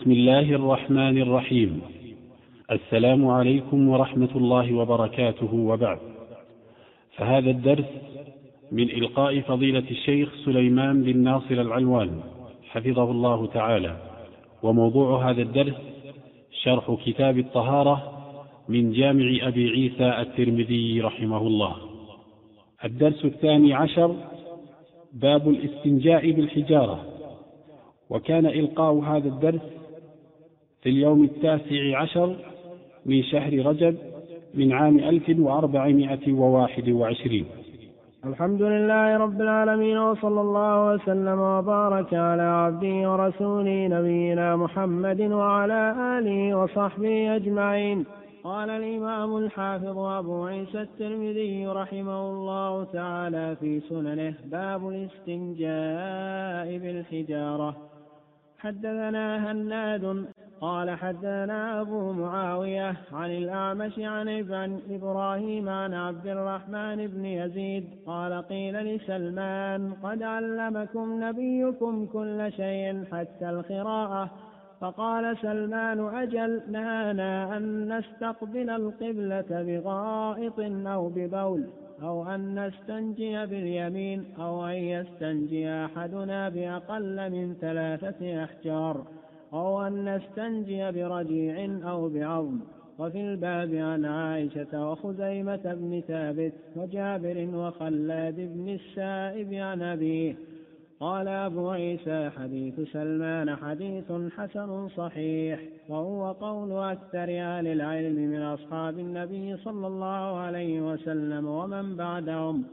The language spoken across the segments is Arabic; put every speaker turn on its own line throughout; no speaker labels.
بسم الله الرحمن الرحيم السلام عليكم ورحمه الله وبركاته وبعد فهذا الدرس من القاء فضيله الشيخ سليمان بن ناصر العلوان حفظه الله تعالى وموضوع هذا الدرس شرح كتاب الطهاره من جامع ابي عيسى الترمذي رحمه الله الدرس الثاني عشر باب الاستنجاء بالحجاره وكان القاء هذا الدرس في اليوم التاسع عشر من شهر رجب من عام 1421
الحمد لله رب العالمين وصلى الله وسلم وبارك على عبده ورسوله نبينا محمد وعلى آله وصحبه أجمعين قال الإمام الحافظ أبو عيسى الترمذي رحمه الله تعالى في سننه باب الاستنجاء بالحجارة حدثنا هناد قال حدثنا أبو معاوية عن الأعمش عن ابن إبراهيم عن عبد الرحمن بن يزيد قال قيل لسلمان قد علمكم نبيكم كل شيء حتى القراءة فقال سلمان أجل نهانا أن نستقبل القبلة بغائط أو ببول أو أن نستنجي باليمين أو أن يستنجي أحدنا بأقل من ثلاثة أحجار أو أن نستنجي برجيع أو بعظم وفي الباب عن عائشة وخزيمة بن ثابت وجابر وخلاد بن السائب عن أبيه قال أبو عيسى حديث سلمان حديث حسن صحيح وهو قول أكثر أهل العلم من أصحاب النبي صلى الله عليه وسلم ومن بعدهم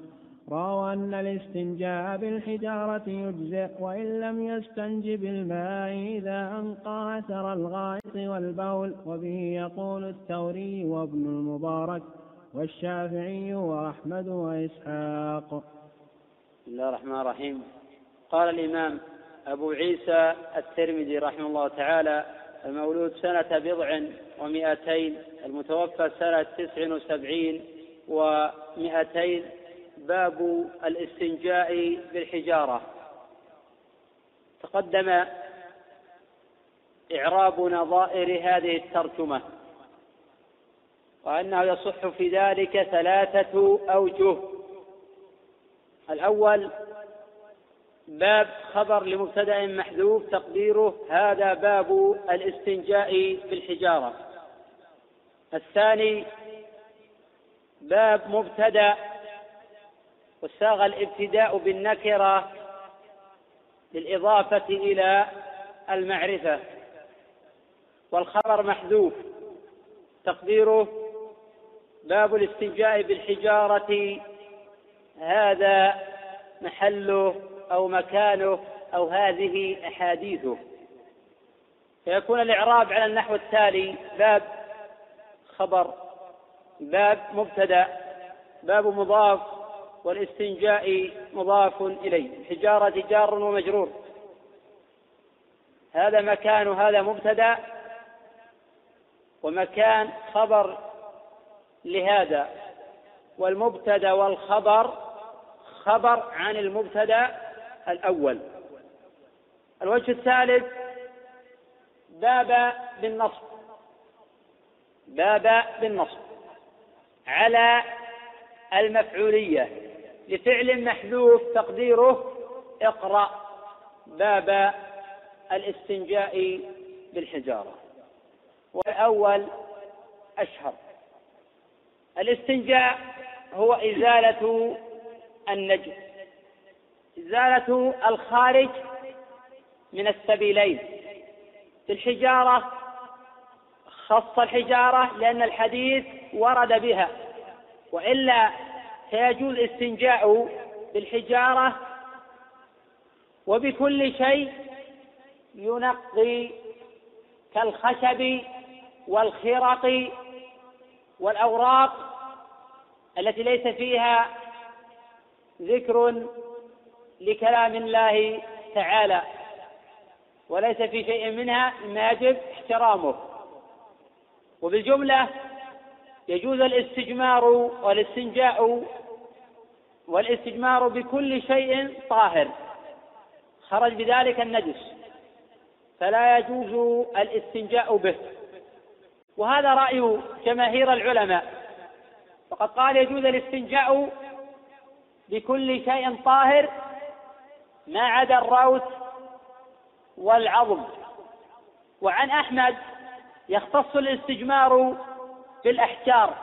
رأوا أن الاستنجاء بالحجارة يجزئ وإن لم يستنج بالماء إذا أنقى أثر الغائط والبول وبه يقول الثوري وابن المبارك والشافعي وأحمد وإسحاق بسم الله الرحمن الرحيم قال الإمام أبو عيسى الترمذي رحمه الله تعالى المولود سنة بضع ومئتين المتوفى سنة تسع وسبعين ومئتين باب الاستنجاء بالحجارة تقدم إعراب نظائر هذه الترجمة وأنه يصح في ذلك ثلاثة أوجه الأول باب خبر لمبتدا محذوف تقديره هذا باب الاستنجاء بالحجاره الثاني باب مبتدا وساغ الابتداء بالنكره للاضافه الى المعرفه والخبر محذوف تقديره باب الاستنجاء بالحجاره هذا محله أو مكانه أو هذه أحاديثه فيكون الإعراب على النحو التالي باب خبر باب مبتدأ باب مضاف والاستنجاء مضاف إليه الحجارة جار ومجرور هذا مكان هذا مبتدأ ومكان خبر لهذا والمبتدا والخبر خبر عن المبتدا الأول الوجه الثالث باب بالنصب باب بالنصب على المفعولية لفعل محذوف تقديره اقرأ باب الاستنجاء بالحجارة والأول أشهر الاستنجاء هو إزالة النجس إزالة الخارج من السبيلين في الحجارة خص الحجارة لأن الحديث ورد بها وإلا فيجوز الاستنجاء بالحجارة وبكل شيء ينقي كالخشب والخرق والأوراق التي ليس فيها ذكر لكلام الله تعالى وليس في شيء منها ما يجب احترامه وبالجملة يجوز الاستجمار والاستنجاء والاستجمار بكل شيء طاهر خرج بذلك النجس فلا يجوز الاستنجاء به وهذا رأي جماهير العلماء وقد قال يجوز الاستنجاء بكل شيء طاهر ما عدا الراوت والعظم وعن أحمد يختص الاستجمار بالأحجار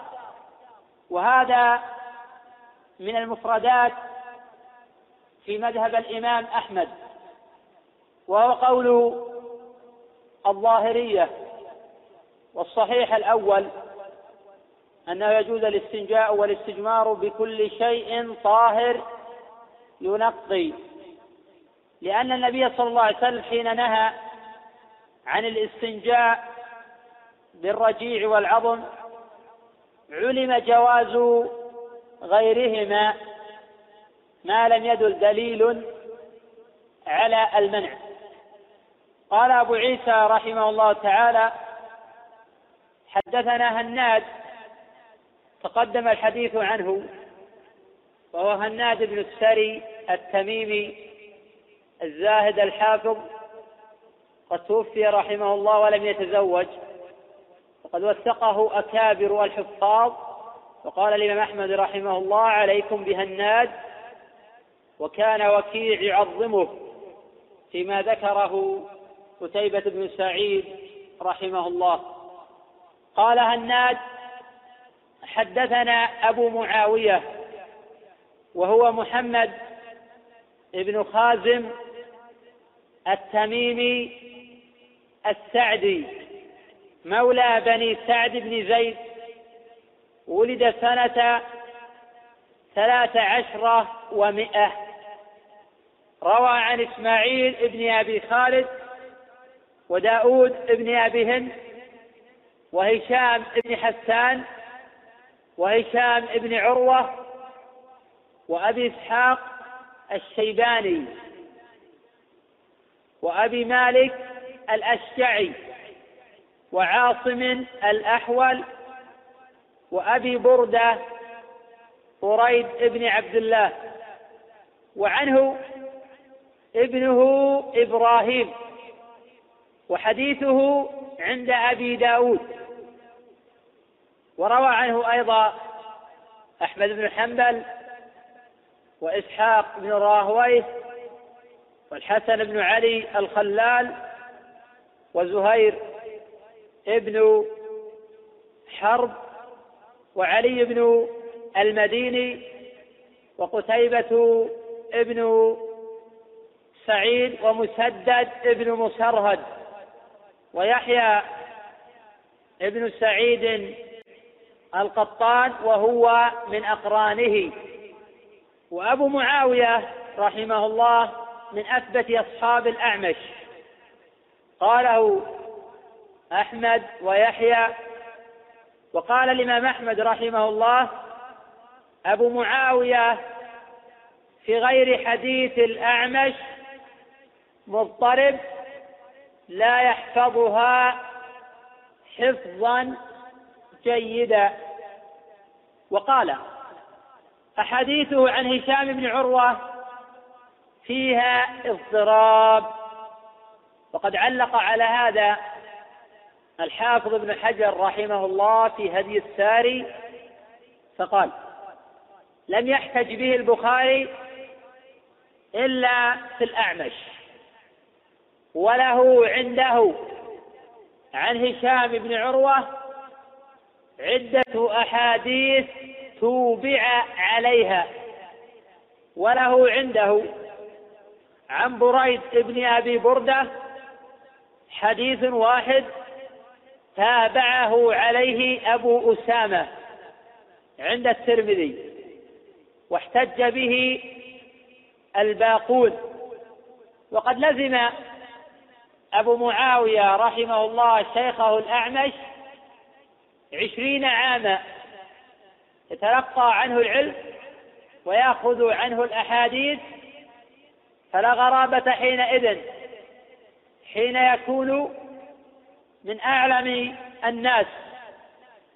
وهذا من المفردات في مذهب الإمام أحمد وهو قول الظاهرية والصحيح الأول أنه يجوز الاستنجاء والاستجمار بكل شيء طاهر ينقي لأن النبي صلى الله عليه وسلم حين نهى عن الاستنجاء بالرجيع والعظم علم جواز غيرهما ما لم يدل دليل على المنع قال أبو عيسى رحمه الله تعالى حدثنا هناد تقدم الحديث عنه وهو هناد بن السري التميمي الزاهد الحافظ قد توفي رحمه الله ولم يتزوج وقد وثقه أكابر الحفاظ وقال الإمام أحمد رحمه الله عليكم بهناد وكان وكيع يعظمه فيما ذكره قتيبة بن سعيد رحمه الله قال هناد حدثنا أبو معاوية وهو محمد بن خازم التميمي السعدي مولى بني سعد بن زيد ولد سنة ثلاث عشرة ومائة روى عن إسماعيل بن أبي خالد وداود بن أبي هند وهشام بن حسان وهشام بن عروة وأبي إسحاق الشيباني وأبي مالك الأشجعي وعاصم الأحول وأبي بردة قريد بن عبد الله وعنه ابنه إبراهيم وحديثه عند أبي داود وروى عنه أيضا أحمد بن حنبل وإسحاق بن راهويه والحسن بن علي الخلال وزهير ابن حرب وعلي بن المديني وقتيبة ابن سعيد ومسدد ابن مسرهد ويحيى ابن سعيد القطان وهو من أقرانه وأبو معاوية رحمه الله من أثبت أصحاب الأعمش قاله أحمد ويحيى وقال الإمام أحمد رحمه الله أبو معاوية في غير حديث الأعمش مضطرب لا يحفظها حفظا جيدا وقال أحاديثه عن هشام بن عروة فيها اضطراب وقد علق على هذا الحافظ ابن حجر رحمه الله في هدي الساري فقال لم يحتج به البخاري إلا في الأعمش وله عنده عن هشام بن عروة عدة أحاديث توبع عليها وله عنده عن بريد ابن أبي بردة حديث واحد تابعه عليه أبو أسامة عند الترمذي واحتج به الباقون وقد لزم أبو معاوية رحمه الله شيخه الأعمش عشرين عاما يتلقى عنه العلم ويأخذ عنه الأحاديث فلا غرابة حينئذ حين يكون من أعلم الناس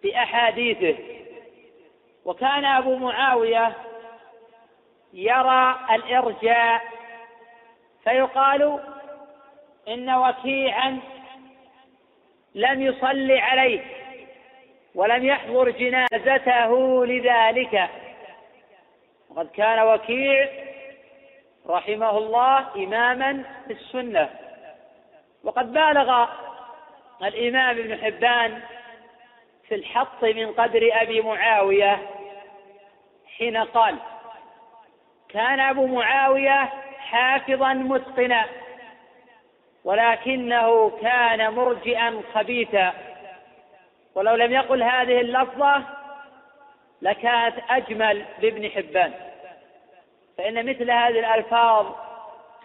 بأحاديثه وكان أبو معاوية يرى الإرجاء فيقال إن وكيعا لم يصلي عليه ولم يحضر جنازته لذلك وقد كان وكيع رحمه الله إماما في السنة وقد بالغ الإمام ابن حبان في الحط من قدر أبي معاوية حين قال كان أبو معاوية حافظا متقنا ولكنه كان مرجئا خبيثا ولو لم يقل هذه اللفظة لكانت أجمل لابن حبان فإن مثل هذه الألفاظ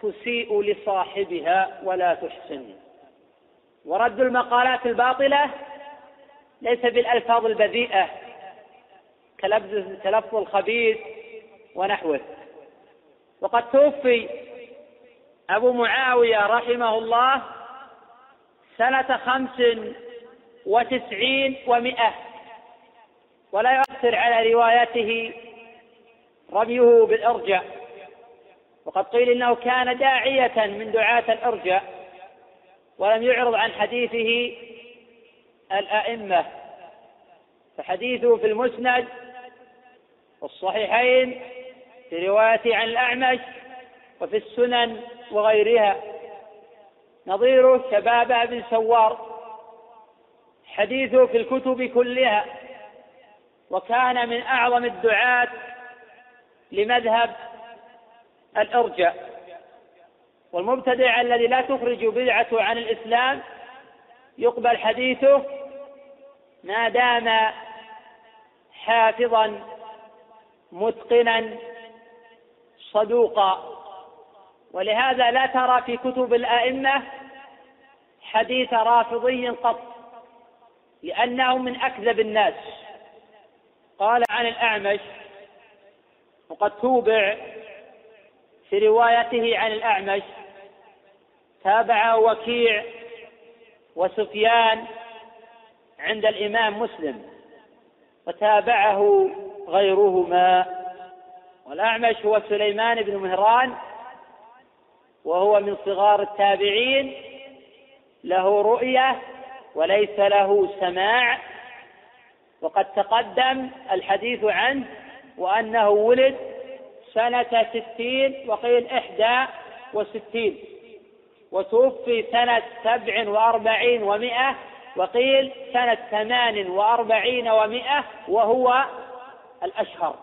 تسيء لصاحبها ولا تحسن ورد المقالات الباطلة ليس بالألفاظ البذيئة كلفظ الخبيث ونحوه وقد توفي أبو معاوية رحمه الله سنة خمس وتسعين ومائة ولا يؤثر على روايته رميه بالإرجاء وقد قيل إنه كان داعية من دعاة الإرجاء ولم يعرض عن حديثه الأئمة فحديثه في المسند والصحيحين في روايته عن الأعمش وفي السنن وغيرها نظيره شباب بن سوار حديثه في الكتب كلها وكان من أعظم الدعاة لمذهب الأرجاء والمبتدع الذي لا تخرج بدعته عن الإسلام يقبل حديثه ما دام حافظا متقنا صدوقا ولهذا لا ترى في كتب الائمه حديث رافضي قط لانه من اكذب الناس قال عن الاعمش وقد توبع في روايته عن الأعمش تابع وكيع وسفيان عند الإمام مسلم وتابعه غيرهما والأعمش هو سليمان بن مهران وهو من صغار التابعين له رؤية وليس له سماع وقد تقدم الحديث عنه وأنه ولد سنة ستين وقيل إحدى وستين وتوفي سنة سبع وأربعين ومائة وقيل سنة ثمان وأربعين ومائة وهو الأشهر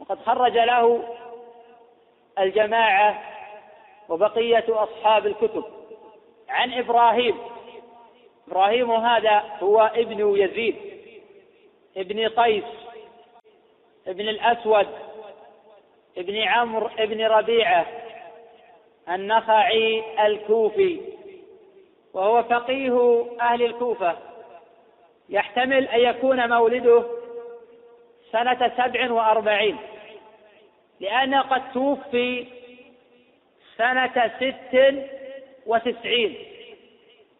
وقد خرج له الجماعة وبقية أصحاب الكتب عن إبراهيم إبراهيم هذا هو ابن يزيد ابن قيس ابن الأسود ابن عمرو ابن ربيعة النخعي الكوفي وهو فقيه أهل الكوفة يحتمل أن يكون مولده سنة سبع وأربعين لأنه قد توفي سنة ست وتسعين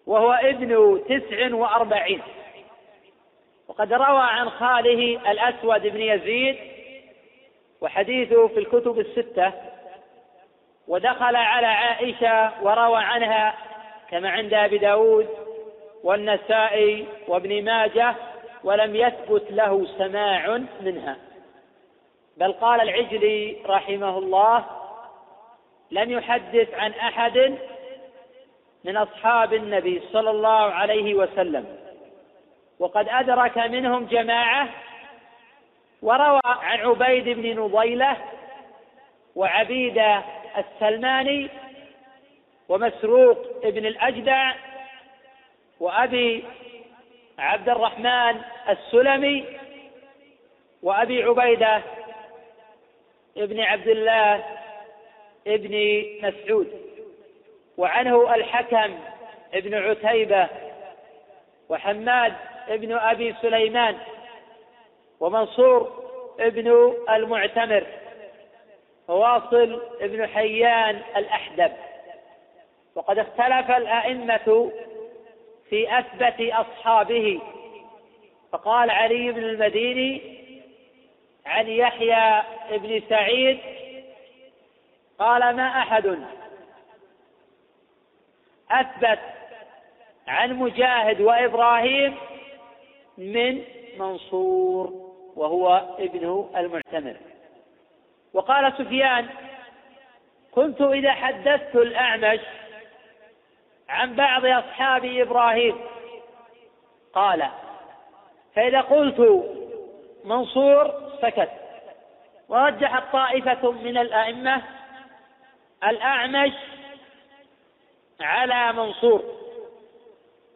وهو ابن تسع وأربعين وقد روى عن خاله الأسود بن يزيد وحديثه في الكتب الستة ودخل على عائشة وروى عنها كما عند أبي داود والنسائي وابن ماجة ولم يثبت له سماع منها بل قال العجلي رحمه الله لم يحدث عن أحد من أصحاب النبي صلى الله عليه وسلم وقد أدرك منهم جماعة وروى عن عبيد بن نضيلة وعبيد السلماني ومسروق بن الأجدع وأبي عبد الرحمن السلمي وأبي عبيدة ابن عبد الله ابن مسعود وعنه الحكم ابن عتيبة وحماد ابن أبي سليمان ومنصور ابن المعتمر وواصل ابن حيان الأحدب وقد اختلف الأئمة في أثبت أصحابه فقال علي بن المديني عن يحيى بن سعيد قال ما أحد أثبت عن مجاهد وإبراهيم من منصور وهو ابن المعتمر وقال سفيان كنت إذا حدثت الأعمش عن بعض أصحاب إبراهيم قال فإذا قلت منصور سكت ورجحت طائفة من الأئمة الأعمش على منصور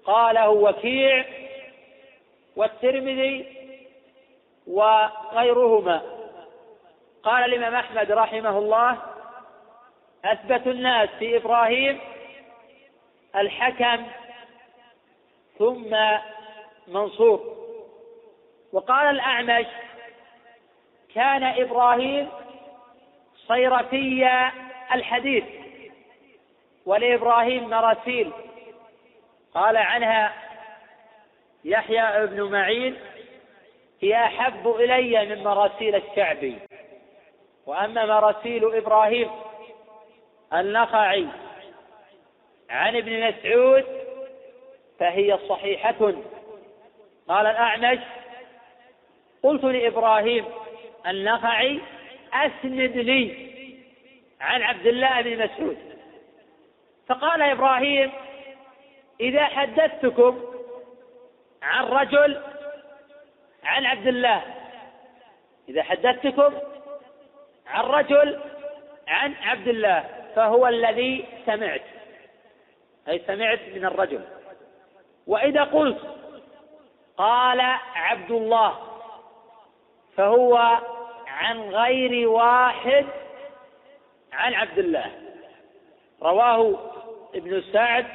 قاله وكيع والترمذي وغيرهما قال الإمام أحمد رحمه الله أثبت الناس في إبراهيم الحكم ثم منصور وقال الأعمش كان إبراهيم صيرفي الحديث ولإبراهيم مراسيل قال عنها يحيى بن معين هي أحب إلي من مراسيل الشعبي وأما مراسيل إبراهيم النخعي عن ابن مسعود فهي صحيحة قال الأعمش قلت لإبراهيم النخعي أسند لي عن عبد الله بن مسعود فقال إبراهيم إذا حدثتكم عن رجل عن عبد الله إذا حدثتكم عن رجل عن عبد الله فهو الذي سمعت أي سمعت من الرجل وإذا قلت قال عبد الله فهو عن غير واحد عن عبد الله رواه ابن سعد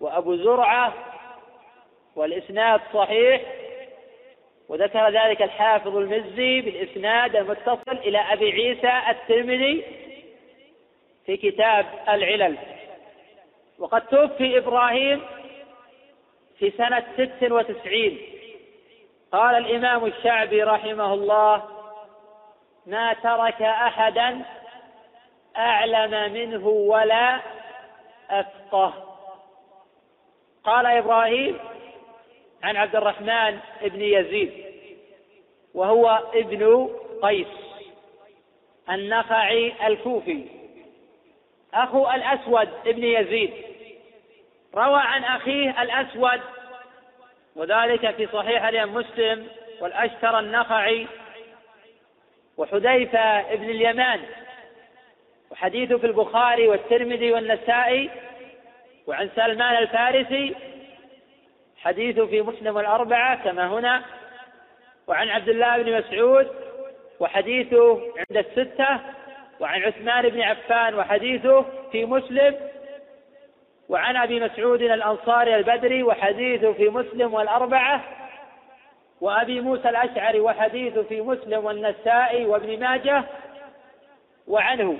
وأبو زرعة والإسناد صحيح وذكر ذلك الحافظ المزي بالإسناد المتصل إلى أبي عيسى الترمذي في كتاب العلل وقد توفي إبراهيم في سنة ست وتسعين قال الإمام الشعبي رحمه الله ما ترك أحدا أعلم منه ولا أفقه قال إبراهيم عن عبد الرحمن بن يزيد وهو ابن قيس النخعي الكوفي أخو الأسود بن يزيد روى عن أخيه الأسود وذلك في صحيح الإمام مسلم والأشتر النخعي وحذيفة بن اليمان وحديثه في البخاري والترمذي والنسائي وعن سلمان الفارسي حديث في مسلم الأربعة كما هنا وعن عبد الله بن مسعود وحديثه عند الستة وعن عثمان بن عفان وحديثه في مسلم وعن أبي مسعود الأنصاري البدري وحديثه في مسلم والأربعة وأبي موسى الأشعري وحديثه في مسلم والنسائي وابن ماجه وعنه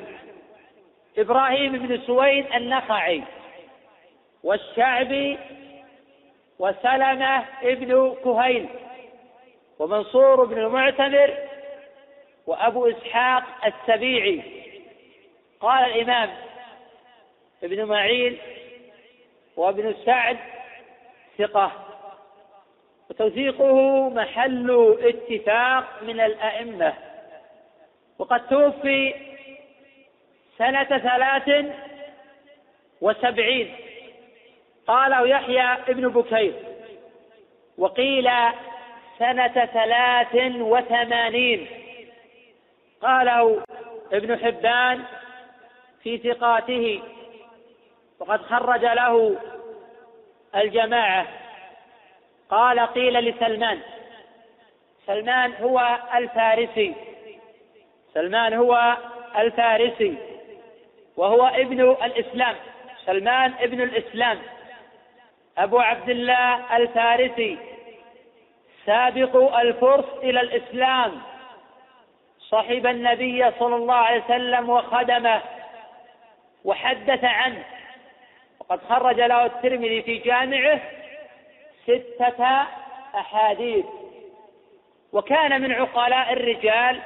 إبراهيم بن سويد النخعي والشعبي وسلمة ابن كهيل ومنصور بن المعتمر وأبو إسحاق السبيعي قال الإمام ابن معين وابن سعد ثقة وتوثيقه محل اتفاق من الأئمة وقد توفي سنة ثلاث وسبعين قاله يحيى ابن بكير وقيل سنة ثلاث وثمانين قاله ابن حبان في ثقاته وقد خرج له الجماعة قال قيل لسلمان سلمان هو الفارسي سلمان هو الفارسي وهو ابن الإسلام سلمان ابن الإسلام أبو عبد الله الفارسي سابق الفرس إلى الإسلام صحب النبي صلى الله عليه وسلم وخدمه وحدث عنه وقد خرج له الترمذي في جامعه ستة أحاديث وكان من عقلاء الرجال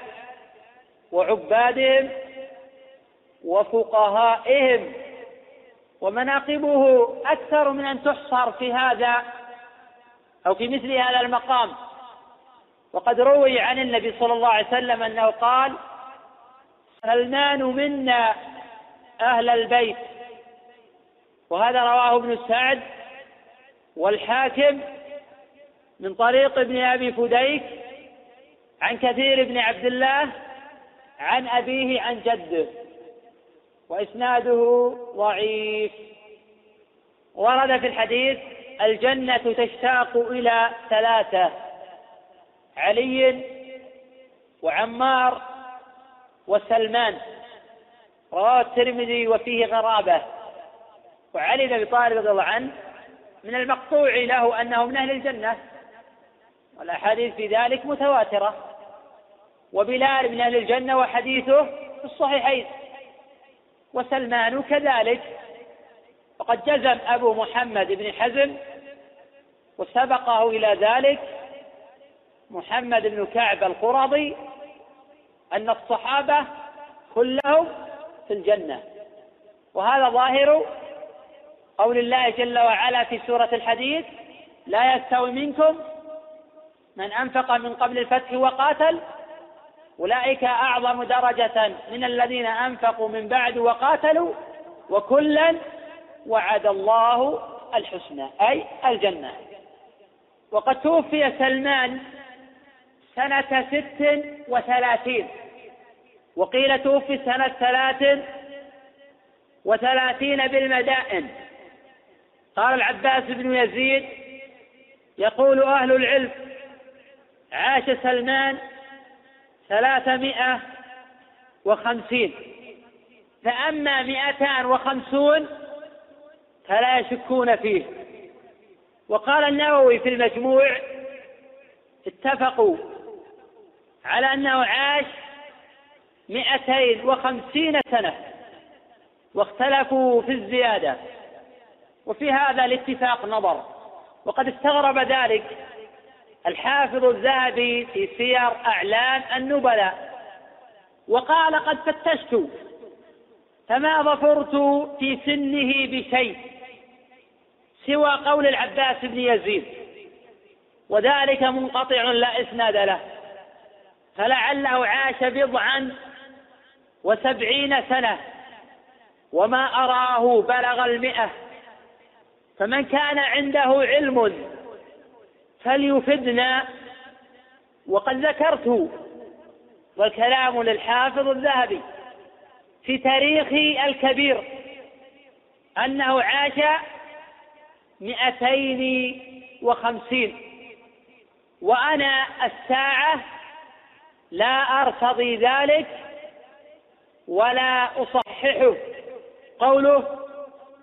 وعبادهم وفقهائهم ومناقبه أكثر من أن تحصر في هذا أو في مثل هذا المقام وقد روي عن النبي صلى الله عليه وسلم أنه قال سلمان منا أهل البيت وهذا رواه ابن سعد والحاكم من طريق ابن أبي فديك عن كثير بن عبد الله عن أبيه عن جده وإسناده ضعيف ورد في الحديث الجنة تشتاق إلى ثلاثة علي وعمار وسلمان رواه الترمذي وفيه غرابة وعلي بن أبي طالب رضي الله عنه من المقطوع له أنه من أهل الجنة والأحاديث في ذلك متواترة وبلال من أهل الجنة وحديثه في الصحيحين وسلمان كذلك وقد جزم أبو محمد بن حزم وسبقه إلى ذلك محمد بن كعب القرظي أن الصحابة كلهم في الجنة وهذا ظاهر قول الله جل وعلا في سورة الحديث لا يستوي منكم من أنفق من قبل الفتح وقاتل أولئك أعظم درجة من الذين أنفقوا من بعد وقاتلوا وكلا وعد الله الحسنى أي الجنة وقد توفي سلمان سنة ست وثلاثين وقيل توفي سنة ثلاث وثلاثين بالمدائن قال العباس بن يزيد يقول أهل العلم عاش سلمان ثلاثمائة وخمسين فأما مئتان وخمسون فلا يشكون فيه وقال النووي في المجموع اتفقوا على أنه عاش مئتين وخمسين سنة واختلفوا في الزيادة وفي هذا الاتفاق نظر وقد استغرب ذلك الحافظ الذهبي في سير أعلام النبلاء وقال قد فتشت فما ظفرت في سنه بشيء سوى قول العباس بن يزيد وذلك منقطع لا إسناد له فلعله عاش بضعا وسبعين سنة وما أراه بلغ المئة فمن كان عنده علم فليفدنا وقد ذكرت والكلام للحافظ الذهبي في تاريخ الكبير أنه عاش مئتين وخمسين وأنا الساعة لا أرتضي ذلك ولا أصححه قوله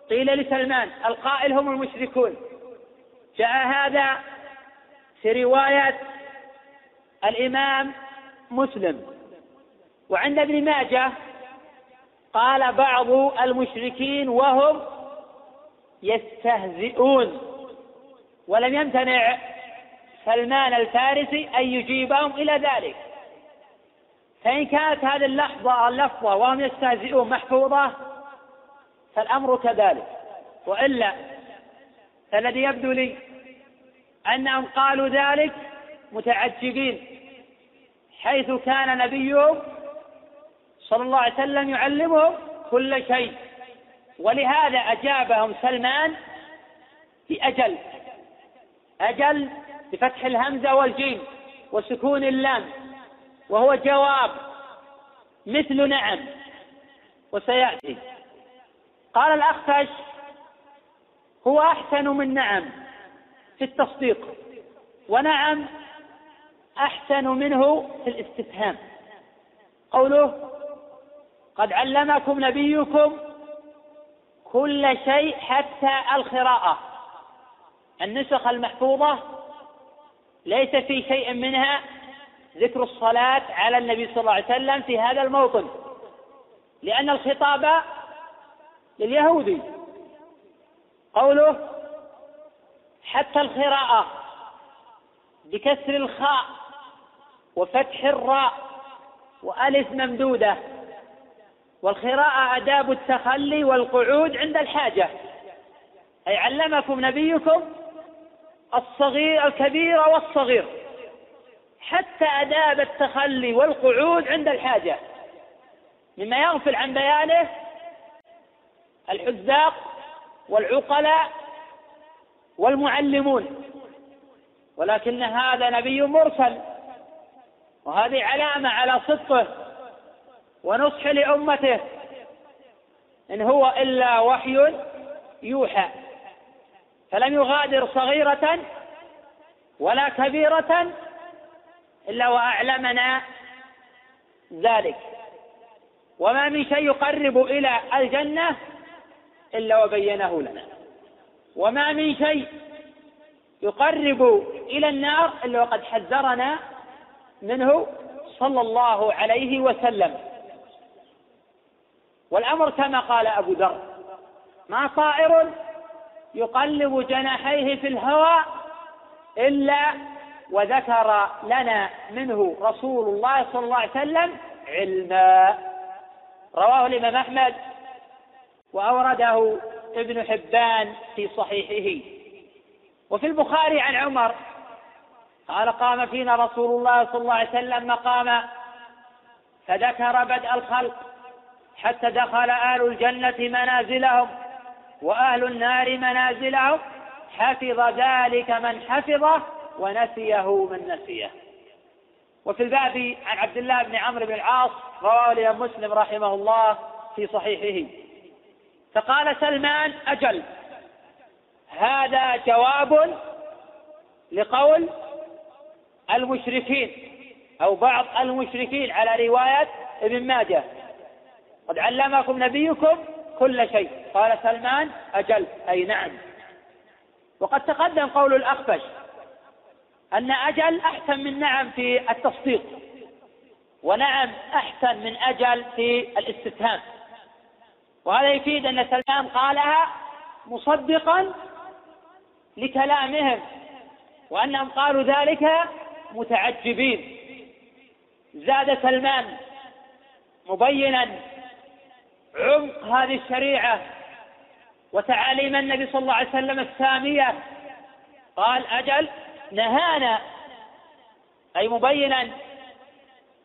قيل لسلمان القائل هم المشركون جاء هذا في رواية الإمام مسلم وعند ابن ماجه قال بعض المشركين وهم يستهزئون ولم يمتنع سلمان الفارسي أن يجيبهم إلى ذلك فإن كانت هذه اللحظة اللفظة وهم يستهزئون محفوظة فالأمر كذلك وإلا فالذي يبدو لي أنهم قالوا ذلك متعجبين حيث كان نبيهم صلى الله عليه وسلم يعلمهم كل شيء ولهذا أجابهم سلمان في أجل أجل بفتح الهمزة والجيم وسكون اللام وهو جواب مثل نعم وسيأتي قال الأخفش هو أحسن من نعم في التصديق ونعم أحسن منه في الاستفهام قوله قد علمكم نبيكم كل شيء حتى القراءة النسخ المحفوظة ليس في شيء منها ذكر الصلاة على النبي صلى الله عليه وسلم في هذا الموطن لأن الخطاب لليهودي قوله حتى القراءة بكسر الخاء وفتح الراء وألف ممدودة والقراءة آداب التخلي والقعود عند الحاجة أي علمكم نبيكم الصغير الكبير والصغير حتى آداب التخلي والقعود عند الحاجة مما يغفل عن بيانه الحزاق والعقلاء والمعلمون ولكن هذا نبي مرسل وهذه علامة على صدقه ونصح لأمته إن هو إلا وحي يوحى فلم يغادر صغيرة ولا كبيرة إلا وأعلمنا ذلك وما من شيء يقرب إلى الجنة إلا وبينه لنا وما من شيء يقرب إلى النار إلا وقد حذرنا منه صلى الله عليه وسلم والأمر كما قال أبو ذر ما طائر يقلب جناحيه في الهواء إلا وذكر لنا منه رسول الله صلى الله عليه وسلم علما رواه الإمام أحمد وأورده ابن حبان في صحيحه وفي البخاري عن عمر قال قام فينا رسول الله صلى الله عليه وسلم مقام فذكر بدء الخلق حتى دخل اهل الجنه منازلهم واهل النار منازلهم حفظ ذلك من حفظه ونسيه من نسيه وفي الباب عن عبد الله بن عمرو بن العاص رواه مسلم رحمه الله في صحيحه فقال سلمان أجل هذا جواب لقول المشركين أو بعض المشركين على رواية ابن ماجه قد علمكم نبيكم كل شيء قال سلمان أجل أي نعم وقد تقدم قول الأخفش أن أجل أحسن من نعم في التصديق ونعم أحسن من أجل في الاستفهام وهذا يفيد أن سلمان قالها مصدقا لكلامهم وأنهم قالوا ذلك متعجبين زاد سلمان مبينا عمق هذه الشريعة وتعاليم النبي صلى الله عليه وسلم السامية قال أجل نهانا أي مبينا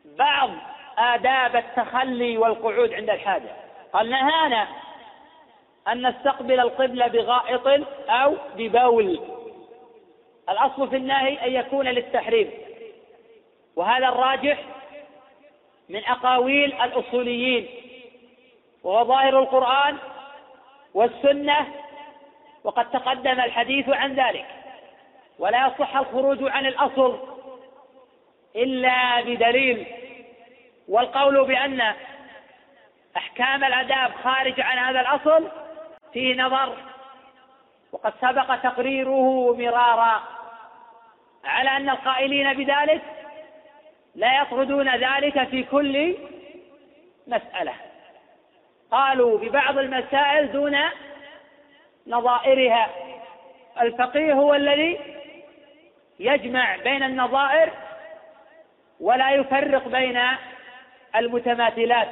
بعض آداب التخلي والقعود عند الحاجة قال نهانا أن نستقبل القبلة بغائط أو ببول الأصل في النهي أن يكون للتحريم وهذا الراجح من أقاويل الأصوليين وهو ظاهر القرآن والسنة وقد تقدم الحديث عن ذلك ولا يصح الخروج عن الأصل إلا بدليل والقول بأن أحكام الاداب خارج عن هذا الأصل في نظر وقد سبق تقريره مرارا على أن القائلين بذلك لا يطردون ذلك في كل مسألة قالوا ببعض المسائل دون نظائرها الفقيه هو الذي يجمع بين النظائر ولا يفرق بين المتماثلات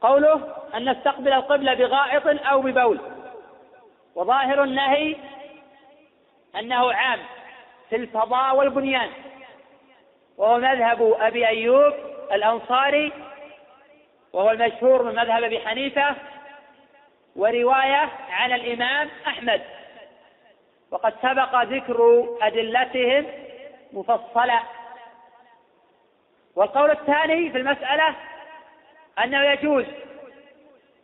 قوله أن نستقبل القبلة بغائط أو ببول وظاهر النهي أنه عام في الفضاء والبنيان وهو مذهب أبي أيوب الأنصاري وهو المشهور من مذهب أبي حنيفة ورواية عن الإمام أحمد وقد سبق ذكر أدلتهم مفصلة والقول الثاني في المسألة أنه يجوز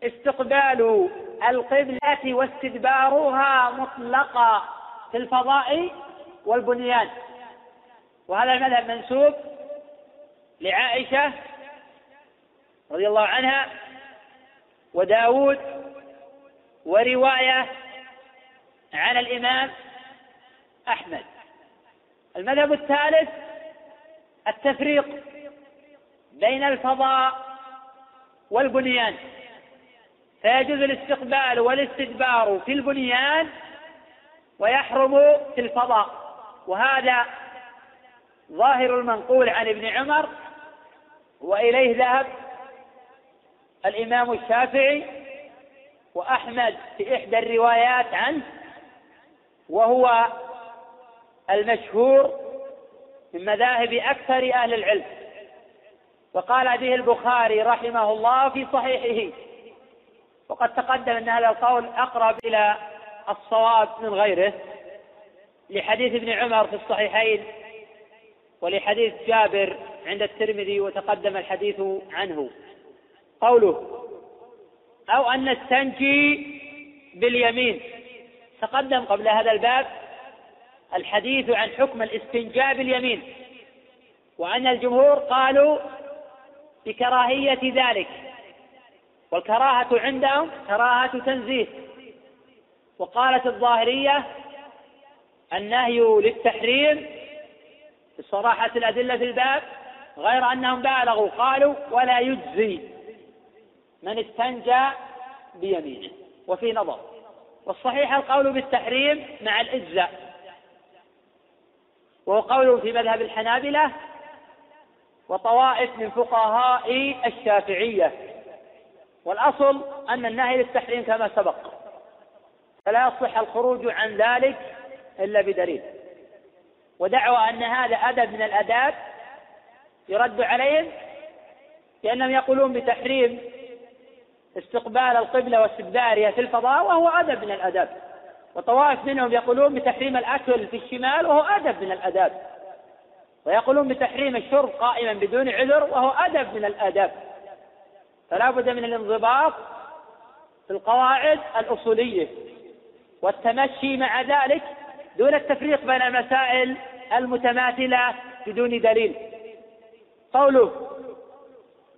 استقبال القبلة واستدبارها مطلقا في الفضاء والبنيان وهذا المذهب منسوب لعائشة رضي الله عنها وداود ورواية عن الإمام أحمد المذهب الثالث التفريق بين الفضاء والبنيان فيجوز الاستقبال والاستدبار في البنيان ويحرم في الفضاء وهذا ظاهر المنقول عن ابن عمر واليه ذهب الامام الشافعي واحمد في احدى الروايات عنه وهو المشهور من مذاهب اكثر اهل العلم وقال به البخاري رحمه الله في صحيحه وقد تقدم أن هذا القول أقرب إلى الصواب من غيره لحديث ابن عمر في الصحيحين ولحديث جابر عند الترمذي وتقدم الحديث عنه قوله أو أن نستنجي باليمين تقدم قبل هذا الباب الحديث عن حكم الاستنجاء باليمين وأن الجمهور قالوا بكراهية ذلك والكراهة عندهم كراهة تنزيه وقالت الظاهرية النهي للتحريم بصراحة الأدلة في الباب غير أنهم بالغوا قالوا ولا يجزي من استنجى بيمينه وفي نظر والصحيح القول بالتحريم مع الإجزاء وهو قول في مذهب الحنابلة وطوائف من فقهاء الشافعية والأصل أن النهي للتحريم كما سبق فلا يصح الخروج عن ذلك إلا بدليل ودعوى أن هذا أدب من الآداب يرد عليهم لأنهم يقولون بتحريم استقبال القبلة واستدبارها في الفضاء وهو أدب من الآداب وطوائف منهم يقولون بتحريم الأكل في الشمال وهو أدب من الآداب ويقولون بتحريم الشرب قائما بدون عذر وهو أدب من الآداب فلا بد من الانضباط في القواعد الأصولية والتمشي مع ذلك دون التفريق بين المسائل المتماثلة بدون دليل قوله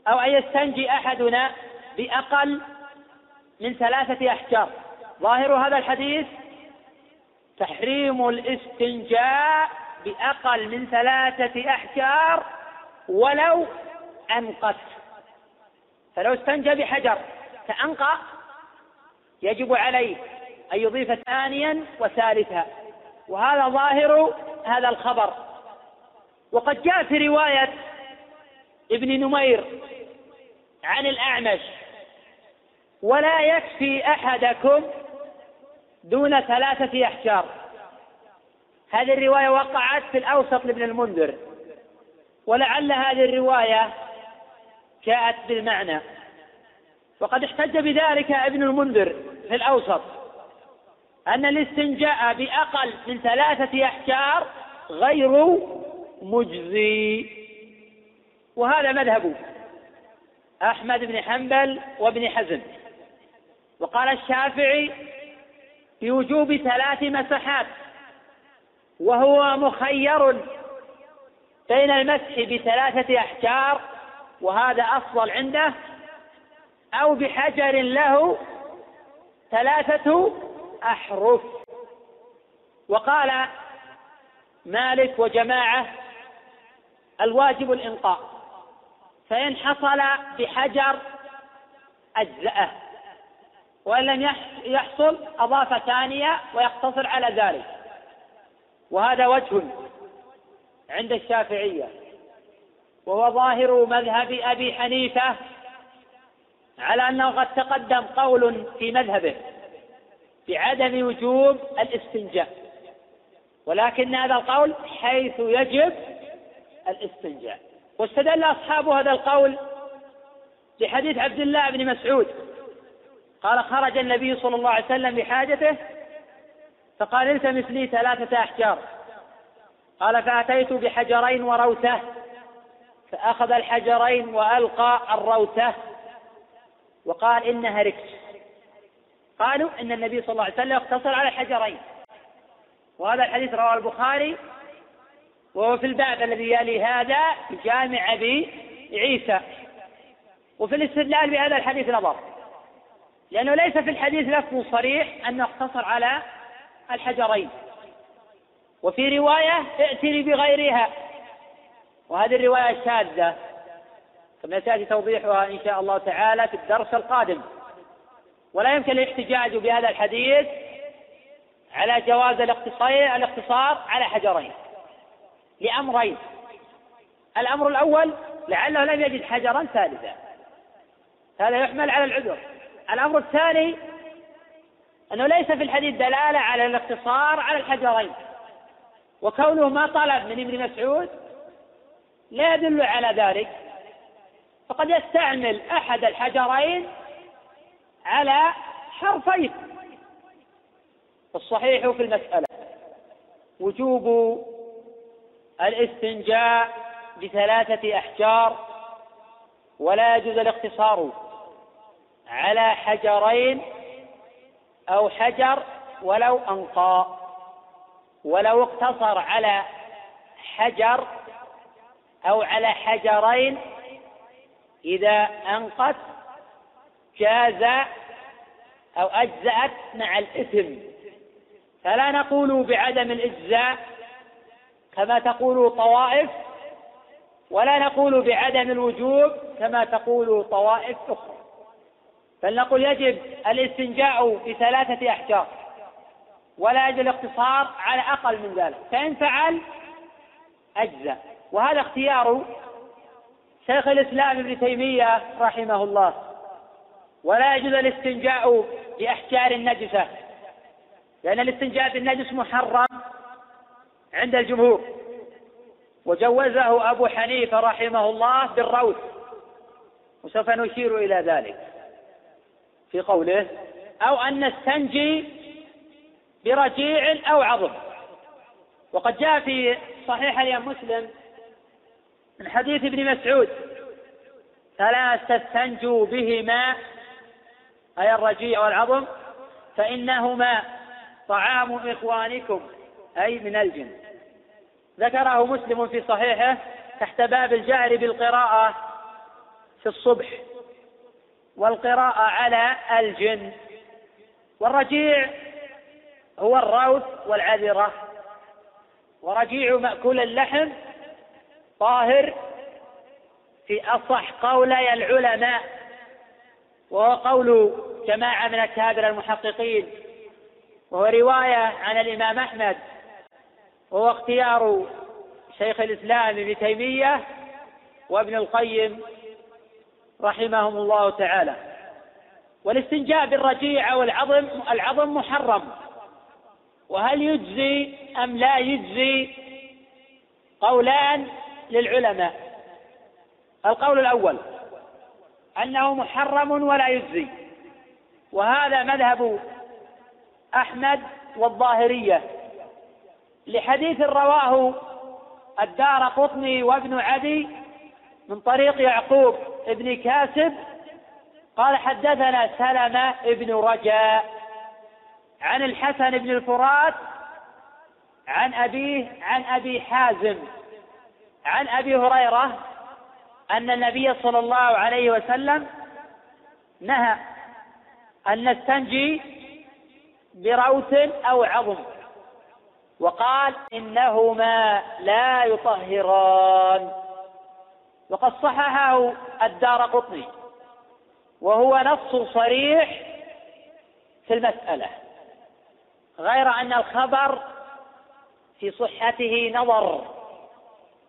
أو أن يستنجي أحدنا بأقل من ثلاثة أحجار ظاهر هذا الحديث تحريم الاستنجاء بأقل من ثلاثة أحجار ولو أنقت فلو استنجى بحجر فأنقى يجب عليه أن يضيف ثانيا وثالثا وهذا ظاهر هذا الخبر وقد جاء في رواية ابن نمير عن الأعمش ولا يكفي أحدكم دون ثلاثة أحجار هذه الرواية وقعت في الأوسط لابن المنذر ولعل هذه الرواية جاءت بالمعنى وقد احتج بذلك ابن المنذر في الأوسط أن الاستنجاء بأقل من ثلاثة أحجار غير مجزي وهذا مذهب أحمد بن حنبل وابن حزم وقال الشافعي بوجوب ثلاث مسحات وهو مخير بين المسح بثلاثة أحجار وهذا أفضل عنده أو بحجر له ثلاثة أحرف وقال مالك وجماعة الواجب الإنقاء فإن حصل بحجر أجزأه وإن لم يحصل أضاف ثانية ويقتصر على ذلك وهذا وجه عند الشافعية وهو ظاهر مذهب أبي حنيفة على أنه قد تقدم قول في مذهبه بعدم وجوب الاستنجاء ولكن هذا القول حيث يجب الاستنجاء واستدل أصحاب هذا القول بحديث عبد الله بن مسعود قال خرج النبي صلى الله عليه وسلم بحاجته فقال التمس لي ثلاثة أحجار قال فأتيت بحجرين وروثة فأخذ الحجرين وألقى الروثة وقال إنها ركش قالوا إن النبي صلى الله عليه وسلم اقتصر على الحجرين وهذا الحديث رواه البخاري وهو في الباب الذي يلي هذا في جامع أبي عيسى وفي الاستدلال بهذا الحديث نظر لأنه ليس في الحديث لفظ صريح أنه اقتصر على الحجرين وفي رواية ائتني بغيرها وهذه الرواية الشاذة كما سيأتي توضيحها إن شاء الله تعالى في الدرس القادم ولا يمكن الاحتجاج بهذا الحديث على جواز الاقتصار على حجرين لأمرين الأمر الأول لعله لم يجد حجرا ثالثا هذا يحمل على العذر الأمر الثاني أنه ليس في الحديث دلالة على الاقتصار على الحجرين وكونه ما طلب من ابن مسعود لا يدل على ذلك فقد يستعمل أحد الحجرين على حرفين الصحيح في المسألة وجوب الاستنجاء بثلاثة أحجار ولا يجوز الاقتصار على حجرين أو حجر ولو أنقى ولو اقتصر على حجر أو على حجرين إذا أنقت جاز أو أجزأت مع الإثم فلا نقول بعدم الإجزاء كما تقول طوائف ولا نقول بعدم الوجوب كما تقول طوائف أخرى فلنقول يجب الاستنجاء بثلاثة أحجار ولا يجب الاقتصار على أقل من ذلك فإن فعل أجزى وهذا اختيار شيخ الإسلام ابن تيمية رحمه الله ولا يجوز الاستنجاء بأحجار النجسة لأن الاستنجاء بالنجس محرم عند الجمهور وجوزه أبو حنيفة رحمه الله بالروث وسوف نشير إلى ذلك في قوله أو أن نستنجي برجيع أو عظم وقد جاء في صحيح الإمام مسلم من حديث ابن مسعود فلا تستنجوا بهما أي الرجيع والعظم فإنهما طعام إخوانكم أي من الجن ذكره مسلم في صحيحه تحت باب الجهر بالقراءة في الصبح والقراءة على الجن والرجيع هو الروث والعذرة ورجيع مأكول اللحم طاهر في أصح قولي العلماء وهو قول جماعة من أكابر المحققين وهو رواية عن الإمام أحمد وهو اختيار شيخ الإسلام ابن تيمية وابن القيم رحمهم الله تعالى والاستنجاء بالرجيع والعظم العظم محرم وهل يجزي أم لا يجزي قولان للعلماء القول الأول أنه محرم ولا يجزي وهذا مذهب أحمد والظاهرية لحديث رواه الدار قطني وابن عدي من طريق يعقوب بن كاسب قال حدثنا سلمة بن رجاء عن الحسن بن الفرات عن أبيه عن أبي حازم عن أبي هريرة أن النبي صلى الله عليه وسلم نهى أن نستنجي بروث أو عظم وقال إنهما لا يطهران وقد صححه الدار قطني وهو نص صريح في المسألة غير أن الخبر في صحته نظر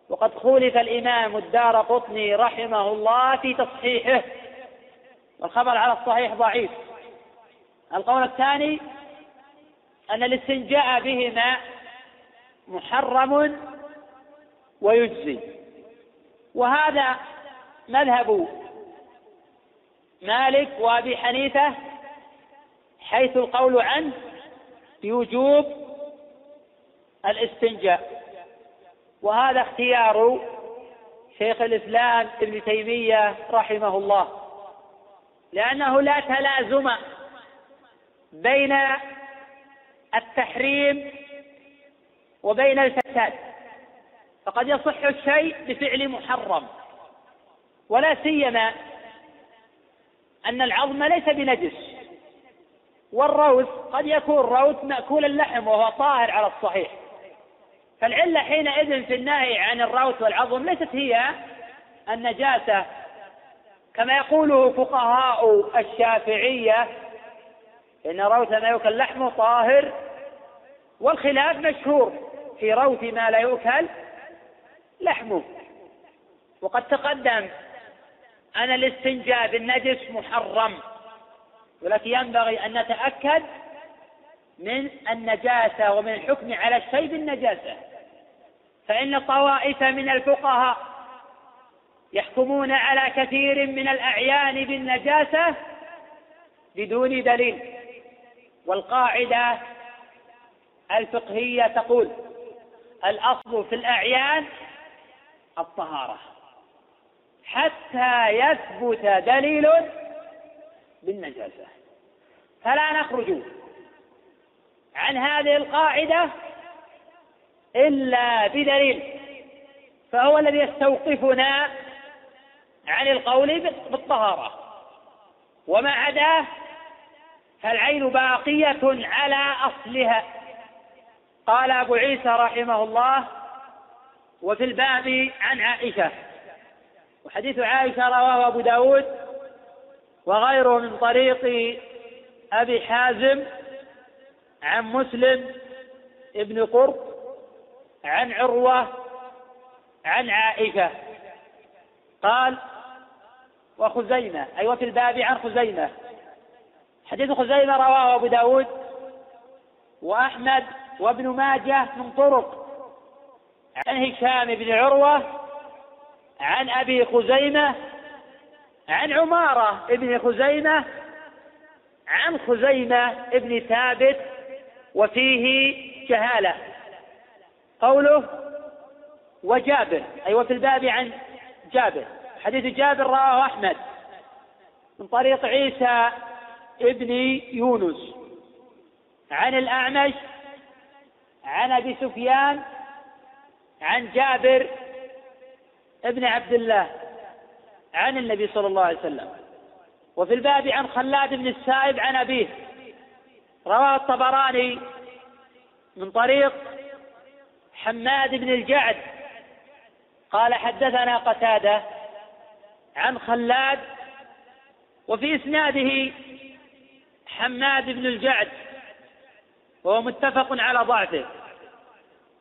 وقد خولف الإمام الدار قطني رحمه الله في تصحيحه والخبر على الصحيح ضعيف القول الثاني أن الاستنجاء بهما محرم ويجزي وهذا مذهب مالك وابي حنيفه حيث القول عنه بوجوب الاستنجاء وهذا اختيار شيخ الاسلام ابن تيميه رحمه الله لانه لا تلازم بين التحريم وبين الفساد فقد يصح الشيء بفعل محرم ولا سيما أن العظم ليس بنجس والروث قد يكون روث مأكول اللحم وهو طاهر على الصحيح فالعلة حينئذ في النهي عن الروث والعظم ليست هي النجاسة كما يقوله فقهاء الشافعية إن روث ما يؤكل لحمه طاهر والخلاف مشهور في روث ما لا يؤكل لحمه وقد تقدم أن الاستنجاء بالنجس محرم ولكن ينبغي أن نتأكد من النجاسة ومن الحكم على الشيء بالنجاسة فإن طوائف من الفقهاء يحكمون على كثير من الأعيان بالنجاسة بدون دليل والقاعدة الفقهية تقول الأصل في الأعيان الطهارة حتى يثبت دليل بالنجاسة فلا نخرج عن هذه القاعدة إلا بدليل فهو الذي يستوقفنا عن القول بالطهارة وما عداه فالعين باقية على أصلها قال أبو عيسى رحمه الله وفي الباب عن عائشة وحديث عائشة رواه أبو داود وغيره من طريق أبي حازم عن مسلم ابن قرط عن عروة عن عائشة قال وخزيمة أي أيوة وفي الباب عن خزيمة حديث خزيمة رواه أبو داود وأحمد وابن ماجه من طرق عن هشام بن عروة عن أبي خزيمة عن عمارة بن خزيمة عن خزيمة بن ثابت وفيه جهالة قوله وجابر أي وفي الباب عن جابر حديث جابر رواه أحمد من طريق عيسى ابن يونس عن الأعمش عن أبي سفيان عن جابر ابن عبد الله عن النبي صلى الله عليه وسلم وفي الباب عن خلاد بن السائب عن أبيه رواه الطبراني من طريق حماد بن الجعد قال حدثنا قتادة عن خلاد وفي إسناده حماد بن الجعد وهو متفق على ضعفه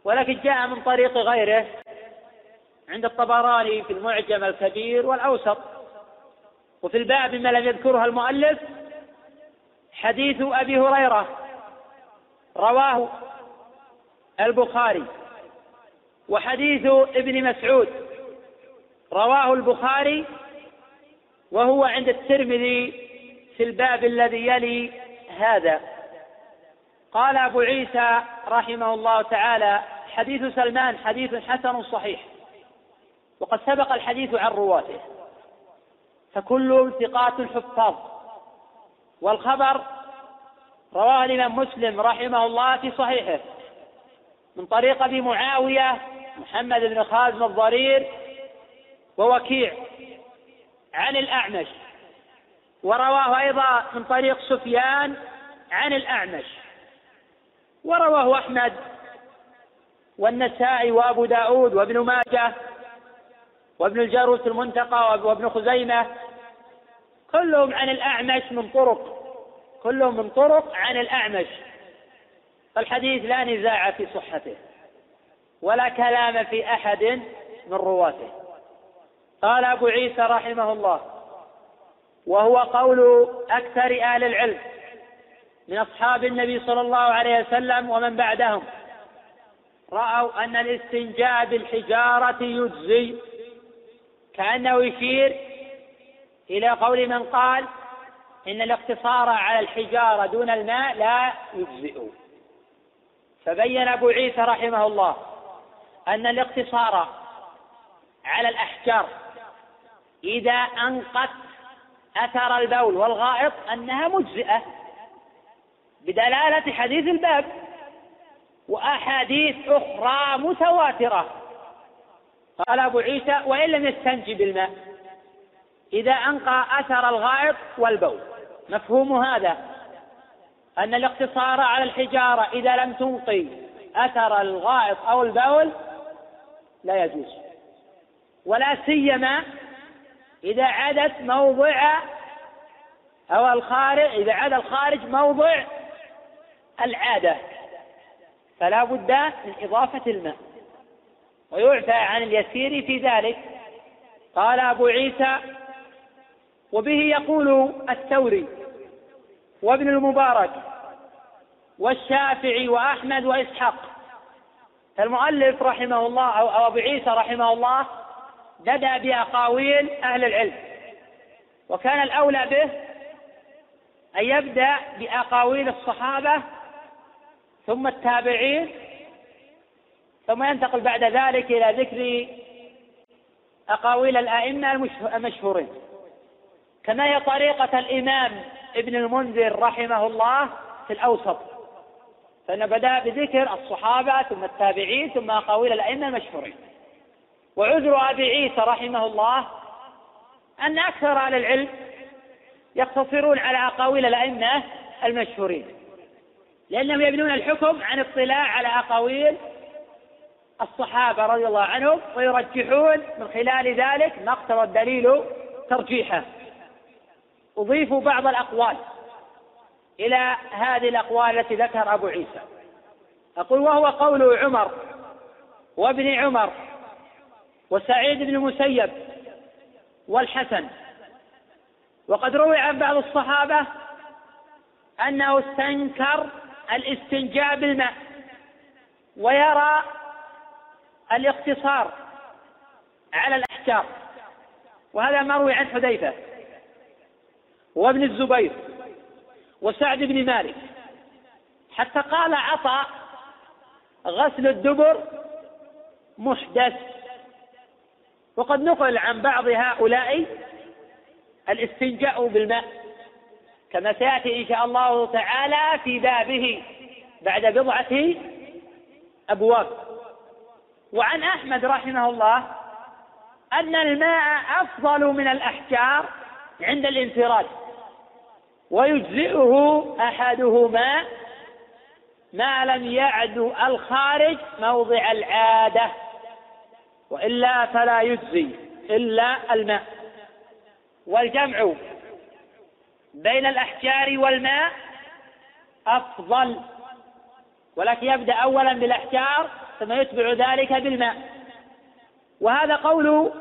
ولكن جاء من طريق غيره عند الطبراني في المعجم الكبير والأوسط وفي الباب مما لم يذكرها المؤلف حديث أبي هريرة رواه البخاري وحديث ابن مسعود رواه البخاري وهو عند الترمذي في الباب الذي يلي هذا قال أبو عيسى رحمه الله تعالى حديث سلمان حديث حسن صحيح وقد سبق الحديث عن رواته فكلهم ثقات الحفاظ والخبر رواه الإمام مسلم رحمه الله في صحيحه من طريق أبي معاوية محمد بن خازم الضرير ووكيع عن الأعمش ورواه أيضا من طريق سفيان عن الأعمش ورواه أحمد والنسائي وأبو داود وابن ماجة وابن الجاروس المنتقى وابن خزيمة كلهم عن الأعمش من طرق كلهم من طرق عن الأعمش فالحديث لا نزاع في صحته ولا كلام في أحد من رواته قال أبو عيسى رحمه الله وهو قول أكثر أهل العلم من أصحاب النبي صلى الله عليه وسلم ومن بعدهم رأوا أن الاستنجاء بالحجارة يجزي كأنه يشير إلى قول من قال إن الاقتصار على الحجارة دون الماء لا يجزئ فبين أبو عيسى رحمه الله أن الاقتصار على الأحجار إذا أنقت أثر البول والغائط أنها مجزئة بدلالة حديث الباب وأحاديث أخرى متواترة قال أبو عيسى وإن لم يستنجي بالماء إذا أنقى أثر الغائط والبول مفهوم هذا أن الاقتصار على الحجارة إذا لم تنقي أثر الغائط أو البول لا يجوز ولا سيما إذا عادت موضع أو الخارج إذا عاد الخارج موضع العادة فلا بد من إضافة الماء ويعفى عن اليسير في ذلك قال أبو عيسى وبه يقول الثوري وابن المبارك والشافعي وأحمد وإسحاق فالمؤلف رحمه الله أو أبو عيسى رحمه الله بدأ بأقاويل أهل العلم وكان الأولى به أن يبدأ بأقاويل الصحابة ثم التابعين ثم ينتقل بعد ذلك إلى ذكر أقاويل الأئمة المشهورين كما هي طريقة الإمام ابن المنذر رحمه الله في الأوسط فإنه بدأ بذكر الصحابة ثم التابعين ثم أقاويل الأئمة المشهورين وعذر أبي عيسى رحمه الله أن أكثر أهل العلم يقتصرون على أقاويل الأئمة المشهورين لأنهم يبنون الحكم عن اطلاع على أقاويل الصحابة رضي الله عنهم ويرجحون من خلال ذلك ما اقتضى الدليل ترجيحه أضيفوا بعض الأقوال إلى هذه الأقوال التي ذكر أبو عيسى أقول وهو قول عمر وابن عمر وسعيد بن المسيب والحسن وقد روي عن بعض الصحابة أنه استنكر الاستنجاء بالماء ويرى الاقتصار على الأحجار وهذا مروي عن حذيفة وابن الزبير وسعد بن مالك حتى قال عطاء غسل الدبر محدث وقد نقل عن بعض هؤلاء الاستنجاء بالماء كما سيأتي إن شاء الله تعالى في بابه بعد بضعة أبواب وعن أحمد رحمه الله أن الماء أفضل من الأحجار عند الانفراد ويجزئه أحدهما ما لم يعد الخارج موضع العادة وإلا فلا يجزي إلا الماء والجمع بين الأحجار والماء أفضل ولكن يبدأ أولا بالأحجار ثم يتبع ذلك بالماء وهذا قول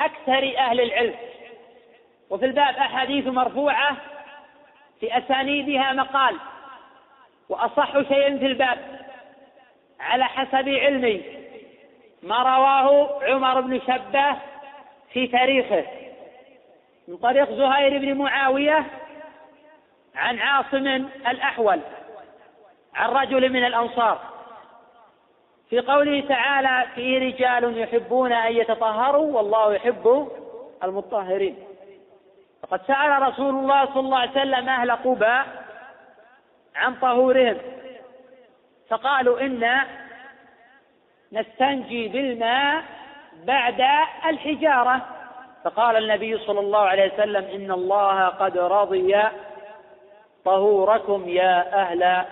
أكثر أهل العلم وفي الباب أحاديث مرفوعة في أسانيدها مقال وأصح شيء في الباب على حسب علمي ما رواه عمر بن شبه في تاريخه من طريق زهير بن معاوية عن عاصم الأحول عن رجل من الأنصار في قوله تعالى فيه رجال يحبون أن يتطهروا والله يحب المطهرين فقد سأل رسول الله صلى الله عليه وسلم أهل قباء عن طهورهم فقالوا إنا نستنجي بالماء بعد الحجارة فقال النبي صلى الله عليه وسلم إن الله قد رضي طهوركم يا أهل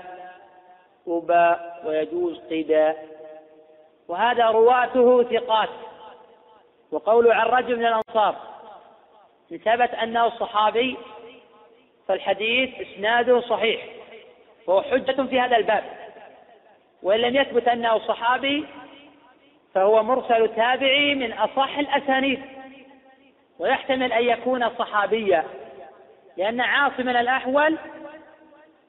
أبا ويجوز قدا وهذا رواته ثقات وقول عن رجل من الأنصار إن ثبت أنه صحابي فالحديث إسناده صحيح وهو حجة في هذا الباب وإن لم يثبت أنه صحابي فهو مرسل تابعي من أصح الأسانيد ويحتمل أن يكون صحابيا لأن عاصم الأحول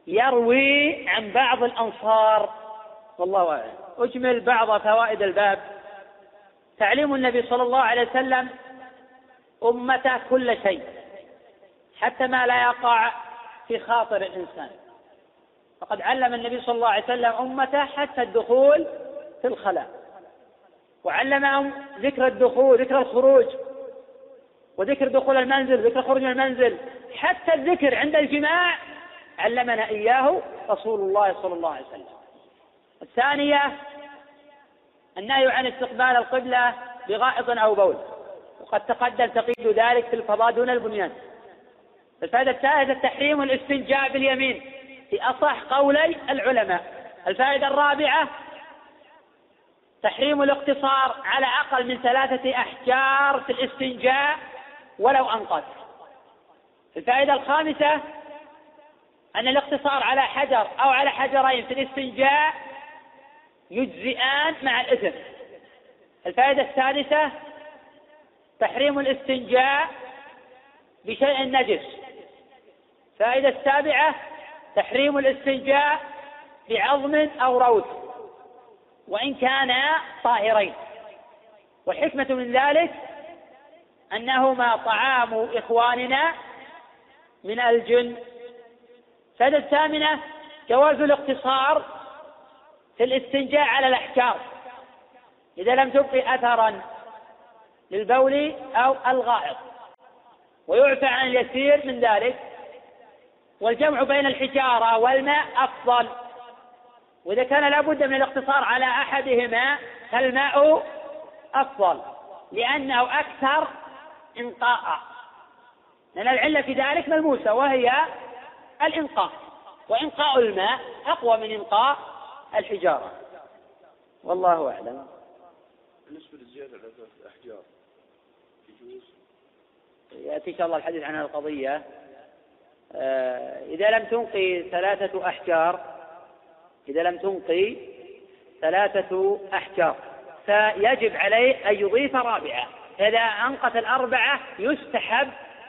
يروي عن بعض الأنصار والله أعلم أجمل بعض فوائد الباب تعليم النبي صلى الله عليه وسلم أمته كل شيء حتى ما لا يقع في خاطر الإنسان فقد علم النبي صلى الله عليه وسلم أمته حتى الدخول في الخلاء وعلمهم ذكر الدخول ذكر الخروج وذكر دخول المنزل ذكر خروج المنزل حتى الذكر عند الجماع علمنا إياه رسول الله صلى الله عليه وسلم الثانية النهي عن استقبال القبلة بغائط أو بول وقد تقدم تقييد ذلك في الفضاء دون البنيان الفائدة الثالثة تحريم الاستنجاء باليمين في أصح قولي العلماء الفائدة الرابعة تحريم الاقتصار على أقل من ثلاثة أحجار في الاستنجاء ولو أنقذ الفائدة الخامسة أن الاقتصار على حجر أو على حجرين في الاستنجاء يجزئان مع الإثم الفائدة السادسة تحريم الاستنجاء بشيء نجس الفائدة السابعة تحريم الاستنجاء بعظم أو روث وإن كانا طاهرين والحكمة من ذلك أنهما طعام إخواننا من الجن الفائدة الثامنة جواز الاقتصار في الاستنجاء على الأحجار إذا لم تبقي أثرا للبول أو الغائط ويعفى عن اليسير من ذلك والجمع بين الحجارة والماء أفضل وإذا كان لابد من الاقتصار على أحدهما فالماء أفضل لأنه أكثر إنقاء لأن العلة في ذلك ملموسة وهي الإنقاء وإنقاء الماء أقوى من إنقاء الحجارة والله أعلم بالنسبة للزيادة على الأحجار يجوز يأتي إن شاء الله الحديث عن هذه القضية آه، إذا لم تنقي ثلاثة أحجار إذا لم تنقي ثلاثة أحجار فيجب عليه أن يضيف رابعة فإذا أنقت الأربعة يستحب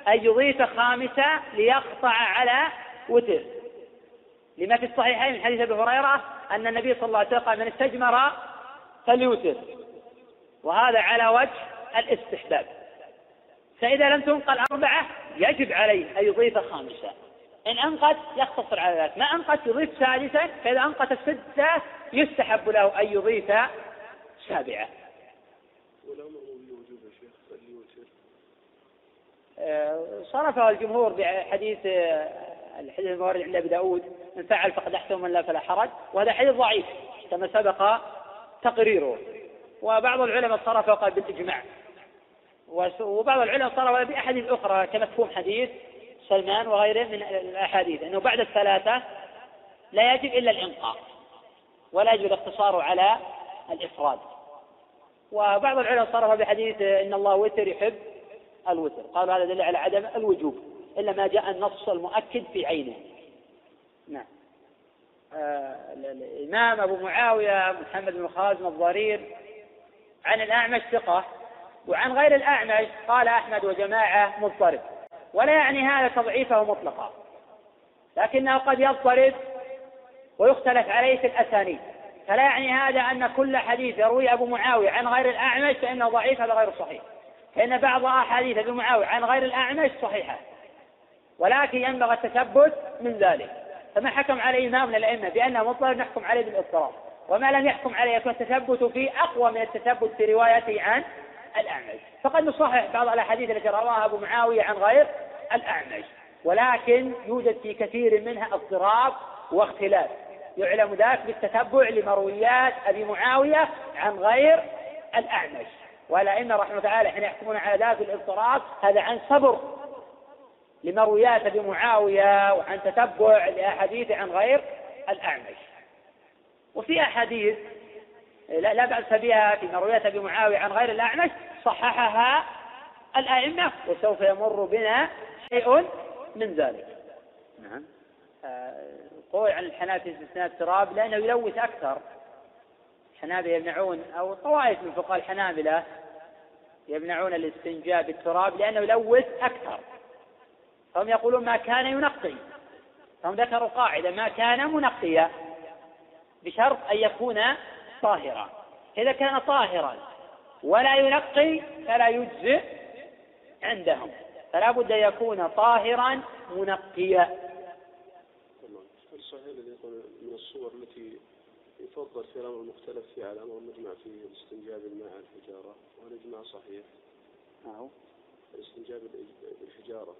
أن يضيف خامسة ليقطع على وتر لما في الصحيحين من حديث أبي هريرة أن النبي صلى الله عليه وسلم قال من استجمر فليوتر وهذا على وجه الاستحباب فإذا لم تنقل أربعة يجب عليه أن يضيف خامسة إن أنقت يقتصر على ذلك ما أنقت يضيف سادسة فإذا أنقت الستة يستحب له أن يضيف سابعة صرفها الجمهور بحديث آه، الحديث المورد عند ابي داود من فعل فقد احسن من لا فلا حرج وهذا حديث ضعيف كما سبق تقريره وبعض العلماء صرف قال بالاجماع وبعض العلماء صرف باحاديث اخرى كمفهوم حديث سلمان وغيره من الاحاديث انه بعد الثلاثه لا يجب الا الانقاء ولا يجب الاقتصار على الافراد وبعض العلماء صرف بحديث ان الله وتر يحب الوتر قالوا هذا دليل على عدم الوجوب إلا ما جاء النص المؤكد في عينه نعم آه الإمام أبو معاوية محمد بن خازم الضرير عن الأعمش ثقة وعن غير الأعمش قال أحمد وجماعة مضطرب ولا يعني هذا تضعيفه مطلقا لكنه قد يضطرب ويختلف عليه في الأسانيد فلا يعني هذا أن كل حديث يرويه أبو معاوية عن غير الأعمش فإنه ضعيف هذا غير صحيح فإن بعض أحاديث أبي معاوية عن غير الأعمش صحيحة ولكن ينبغي التثبت من ذلك فما حكم عليه إمام من الأئمة بأنه مطلق نحكم عليه بالاضطراب وما لم يحكم عليه يكون التثبت فيه أقوى من التثبت في روايته عن الأعمش فقد نصحح بعض الأحاديث التي رواها أبو معاوية عن غير الأعمش ولكن يوجد في كثير منها اضطراب واختلاف يعلم ذلك بالتتبع لمرويات أبي معاوية عن غير الأعمش ولا إن رحمه تعالى حين يحكمون على ذات الاضطراب هذا عن صبر لمرويات أبي معاوية وعن تتبع لأحاديث عن غير الأعمش وفي أحاديث لا, لا بأس بها في مرويات أبي معاوية عن غير الأعمش صححها الأئمة وسوف يمر بنا شيء من ذلك نعم آه، قول عن في استثناء التراب لأنه يلوث أكثر الحنابلة يمنعون أو طوائف من فقهاء الحنابلة يمنعون الاستنجاء بالتراب لأنه يلوث أكثر فهم يقولون ما كان ينقي فهم ذكروا قاعدة ما كان منقيا بشرط أن يكون طاهرا إذا كان طاهرا ولا ينقي فلا يجزئ عندهم فلا بد أن يكون طاهرا منقيا من يقول من الصور التي يفضل في الأمر المختلف فيه على امر المجمع فيه الاستنجاب الماء على الحجارة والإجماع صحيح نعم الاستنجاب بالحجارة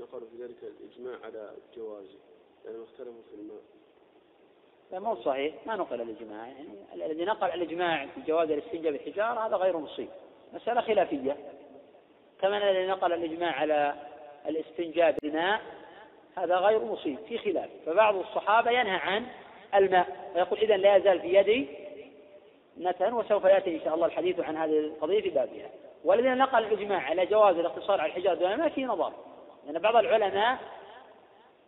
نقلوا في ذلك الإجماع على جوازه لأنهم اختلفوا في الماء لا مو صحيح ما نقل الإجماع يعني الذي نقل الإجماع في جواز الاستنجاب بالحجارة هذا غير مصيب مسألة خلافية كما الذي نقل الإجماع على الاستنجاب بالماء هذا غير مصيب في خلاف فبعض الصحابة ينهى عن الماء ويقول إذا لا يزال في يدي مثلا وسوف يأتي إن شاء الله الحديث عن هذه القضية في بابها والذين نقل الإجماع على جواز الاقتصار على الحجارة دون الماء في نظر لأن بعض العلماء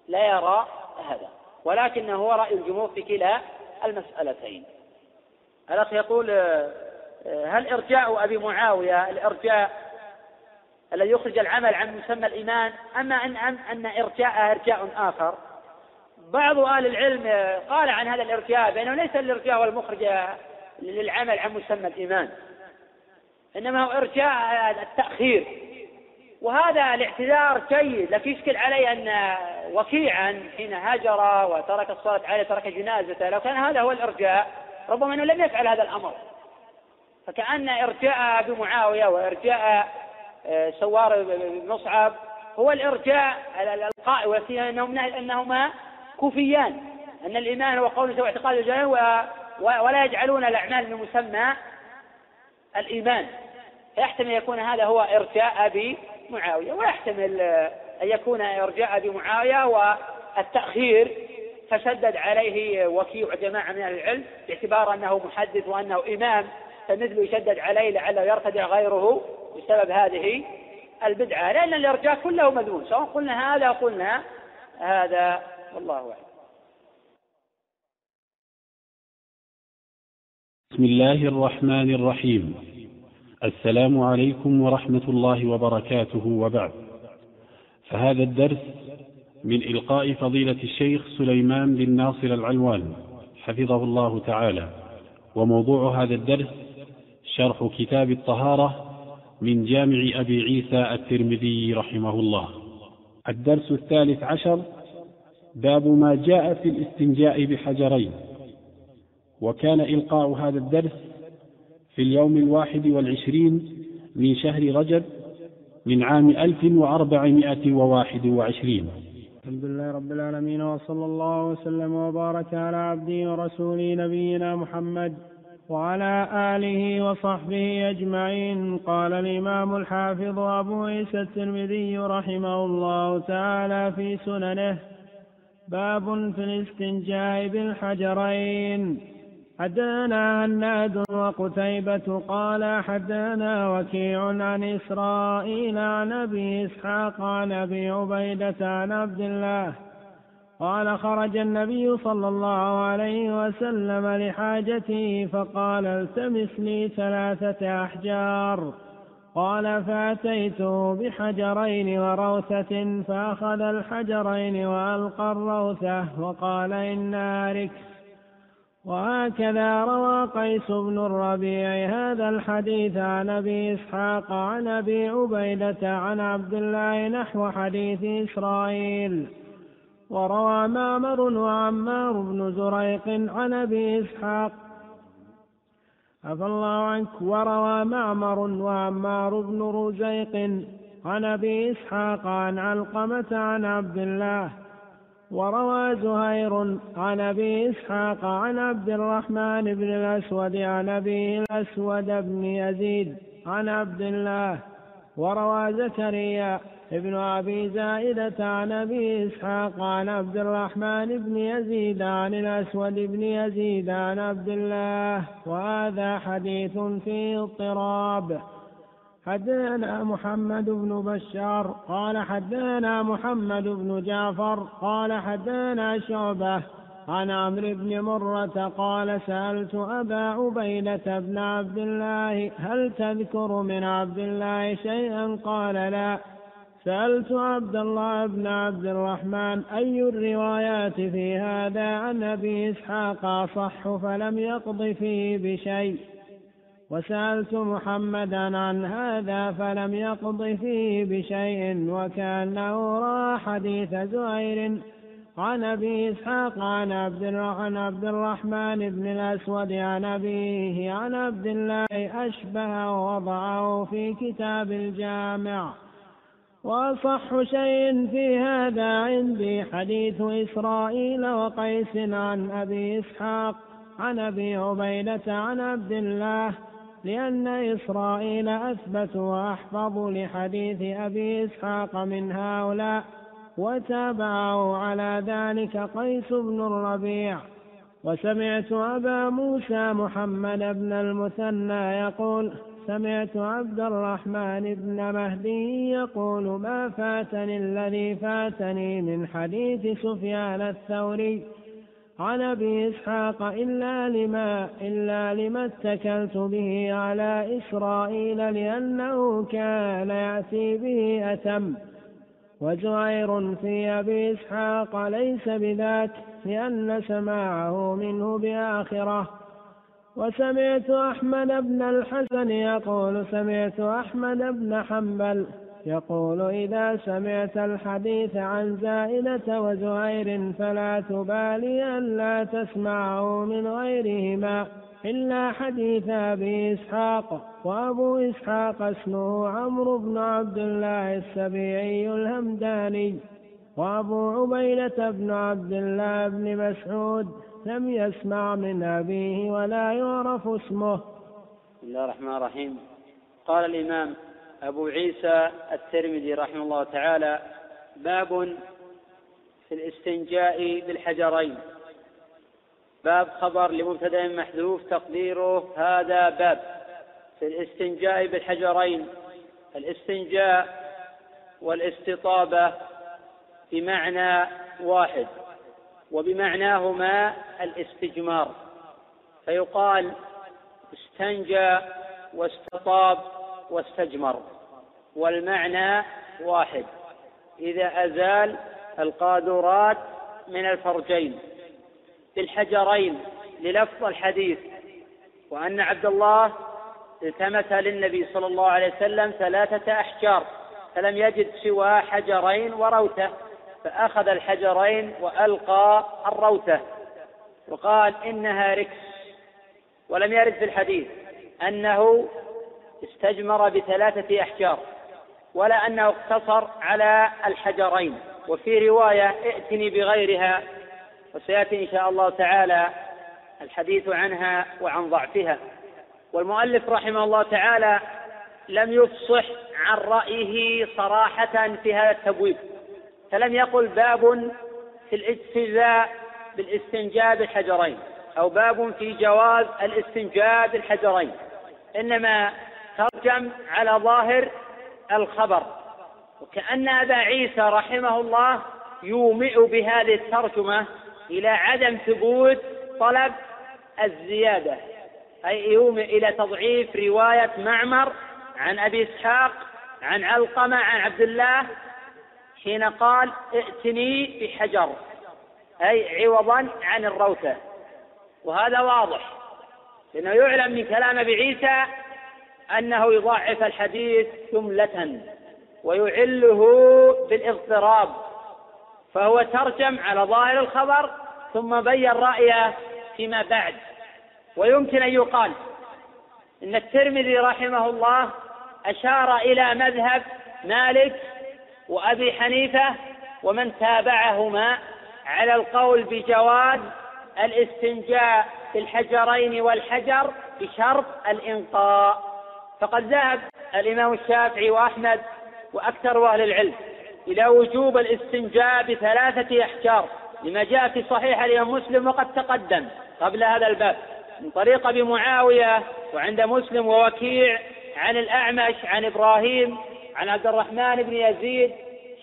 لا يرى هذا ولكن هو رأي الجمهور في كلا المسألتين الأخ يقول آه، هل إرجاء أبي معاوية الإرجاء الذي يخرج العمل عن مسمى الإيمان أما أن أن إرجاءه إرجاء آخر بعض أهل العلم قال عن هذا الارتياب بأنه ليس الارتياب هو المخرج للعمل عن مسمى الإيمان إنما هو ارجاء التأخير وهذا الاعتذار جيد لكن يشكل علي أن وكيعا حين هجر وترك الصلاة عليه ترك جنازته لو كان هذا هو الارجاء ربما أنه لم يفعل هذا الأمر فكأن ارجاء بمعاوية وارجاء آه، سوار بن مصعب هو الارجاء القائل وفيها انهما كوفيان أن الإيمان هو قول واعتقاد الجلال ولا يجعلون الأعمال من مسمى الإيمان فيحتمل أن يكون هذا هو إرجاء أبي معاوية ويحتمل أن يكون إرجاء أبي معاوية والتأخير فشدد عليه وكيع جماعة من العلم باعتبار أنه محدث وأنه إمام فمثله يشدد عليه لعله يرتدع غيره بسبب هذه البدعة لأن الإرجاء كله مذموم سواء قلنا هذا أو قلنا هذا والله أعلم
بسم الله الرحمن الرحيم السلام عليكم ورحمة الله وبركاته وبعد فهذا الدرس من إلقاء فضيلة الشيخ سليمان بن ناصر العلوان حفظه الله تعالى وموضوع هذا الدرس شرح كتاب الطهارة من جامع أبي عيسى الترمذي رحمه الله الدرس الثالث عشر باب ما جاء في الاستنجاء بحجرين وكان إلقاء هذا الدرس في اليوم الواحد والعشرين من شهر رجب من عام ألف وأربعمائة وواحد وعشرين
الحمد لله رب العالمين وصلى الله وسلم وبارك على عبده ورسوله نبينا محمد وعلى آله وصحبه أجمعين قال الإمام الحافظ أبو عيسى الترمذي رحمه الله تعالى في سننه باب في الاستنجاء بالحجرين حدانا هناد وقتيبة قال حدانا وكيع عن إسرائيل عن أبي إسحاق عن أبي عبيدة عن عبد الله قال خرج النبي صلى الله عليه وسلم لحاجته فقال التمس لي ثلاثة أحجار قال فأتيته بحجرين وروثة فأخذ الحجرين وألقى الروثة وقال إنها أرك وهكذا روى قيس بن الربيع هذا الحديث عن ابي اسحاق عن ابي عبيده عن عبد الله نحو حديث اسرائيل وروى معمر وعمار بن زريق عن ابي اسحاق عفى الله عنك وروى معمر وعمار بن رزيق عن أبي إسحاق عن علقمة عن عبد الله وروى زهير عن أبي إسحاق عن عبد الرحمن بن الأسود عن ابي الأسود بن يزيد عن عبد الله وروى زكريا ابن أبي زائدة عن أبي إسحاق عن عبد الرحمن بن يزيد عن الأسود بن يزيد عن عبد الله وهذا حديث فيه اضطراب حدثنا محمد بن بشار قال حدثنا محمد بن جعفر قال حدثنا شعبة عن عمرو بن مرة قال سألت أبا عبيدة بن عبد الله هل تذكر من عبد الله شيئا قال لا سألت عبد الله بن عبد الرحمن أي الروايات في هذا عن أبي إسحاق أصح فلم يقض فيه بشيء وسألت محمدا عن هذا فلم يقض فيه بشيء وكأنه رأى حديث زهير عن أبي إسحاق عن عبد عن عبد الرحمن بن الأسود عن أبيه عن عبد الله أشبه وضعه في كتاب الجامع وأصح شيء في هذا عندي حديث إسرائيل وقيس عن أبي إسحاق عن أبي عبيدة عن عبد الله لأن إسرائيل أثبت وأحفظ لحديث أبي إسحاق من هؤلاء وتابعه على ذلك قيس بن الربيع وسمعت أبا موسى محمد بن المثنى يقول سمعت عبد الرحمن بن مهدي يقول ما فاتني الذي فاتني من حديث سفيان الثوري عن ابي اسحاق الا لما الا لما اتكلت به على اسرائيل لانه كان ياتي به اتم وزهير في أبي إسحاق ليس بذاك لأن سماعه منه بآخرة وسمعت أحمد بن الحسن يقول سمعت أحمد بن حنبل يقول إذا سمعت الحديث عن زائدة وزهير فلا تبالي ألا تسمعه من غيرهما إلا حديث أبي إسحاق وأبو إسحاق اسمه عمرو بن عبد الله السبيعي الهمداني وأبو عبيدة بن عبد الله بن مسعود لم يسمع من أبيه ولا يعرف اسمه بسم الله الرحمن الرحيم
قال الإمام أبو عيسى الترمذي رحمه الله تعالى باب في الاستنجاء بالحجرين باب خبر لمبتدا محذوف تقديره هذا باب في الاستنجاء بالحجرين الاستنجاء والاستطابه بمعنى واحد وبمعناهما الاستجمار فيقال استنجى واستطاب واستجمر والمعنى واحد اذا ازال القادرات من الفرجين بالحجرين للفظ الحديث وأن عبد الله التمس للنبي صلى الله عليه وسلم ثلاثة أحجار فلم يجد سوى حجرين وروثة فأخذ الحجرين وألقى الروثة وقال إنها ركس ولم يرد في الحديث أنه استجمر بثلاثة أحجار ولا أنه اقتصر على الحجرين وفي رواية ائتني بغيرها وسياتي ان شاء الله تعالى الحديث عنها وعن ضعفها والمؤلف رحمه الله تعالى لم يفصح عن رايه صراحه في هذا التبويب فلم يقل باب في الاجتزاء بالاستنجاء بالحجرين او باب في جواز الاستنجاء بالحجرين انما ترجم على ظاهر الخبر وكأن أبا عيسى رحمه الله يومئ بهذه الترجمة إلى عدم ثبوت طلب الزيادة أي يوم إلى تضعيف رواية معمر عن أبي إسحاق عن علقمة عن عبد الله حين قال ائتني بحجر أي عوضا عن الروثة وهذا واضح لأنه يعلم من كلام أبي عيسى أنه يضاعف الحديث جملة ويعله بالاضطراب فهو ترجم على ظاهر الخبر ثم بين رأيه فيما بعد ويمكن أن يقال إن الترمذي رحمه الله أشار إلى مذهب مالك وأبي حنيفة ومن تابعهما على القول بجواز الاستنجاء في الحجرين والحجر بشرط الإنقاء فقد ذهب الإمام الشافعي وأحمد وأكثر أهل العلم إلى وجوب الاستنجاء بثلاثة أحجار لما جاء في صحيح الإمام مسلم وقد تقدم قبل هذا الباب من طريق أبي معاوية وعند مسلم ووكيع عن الأعمش عن إبراهيم عن عبد الرحمن بن يزيد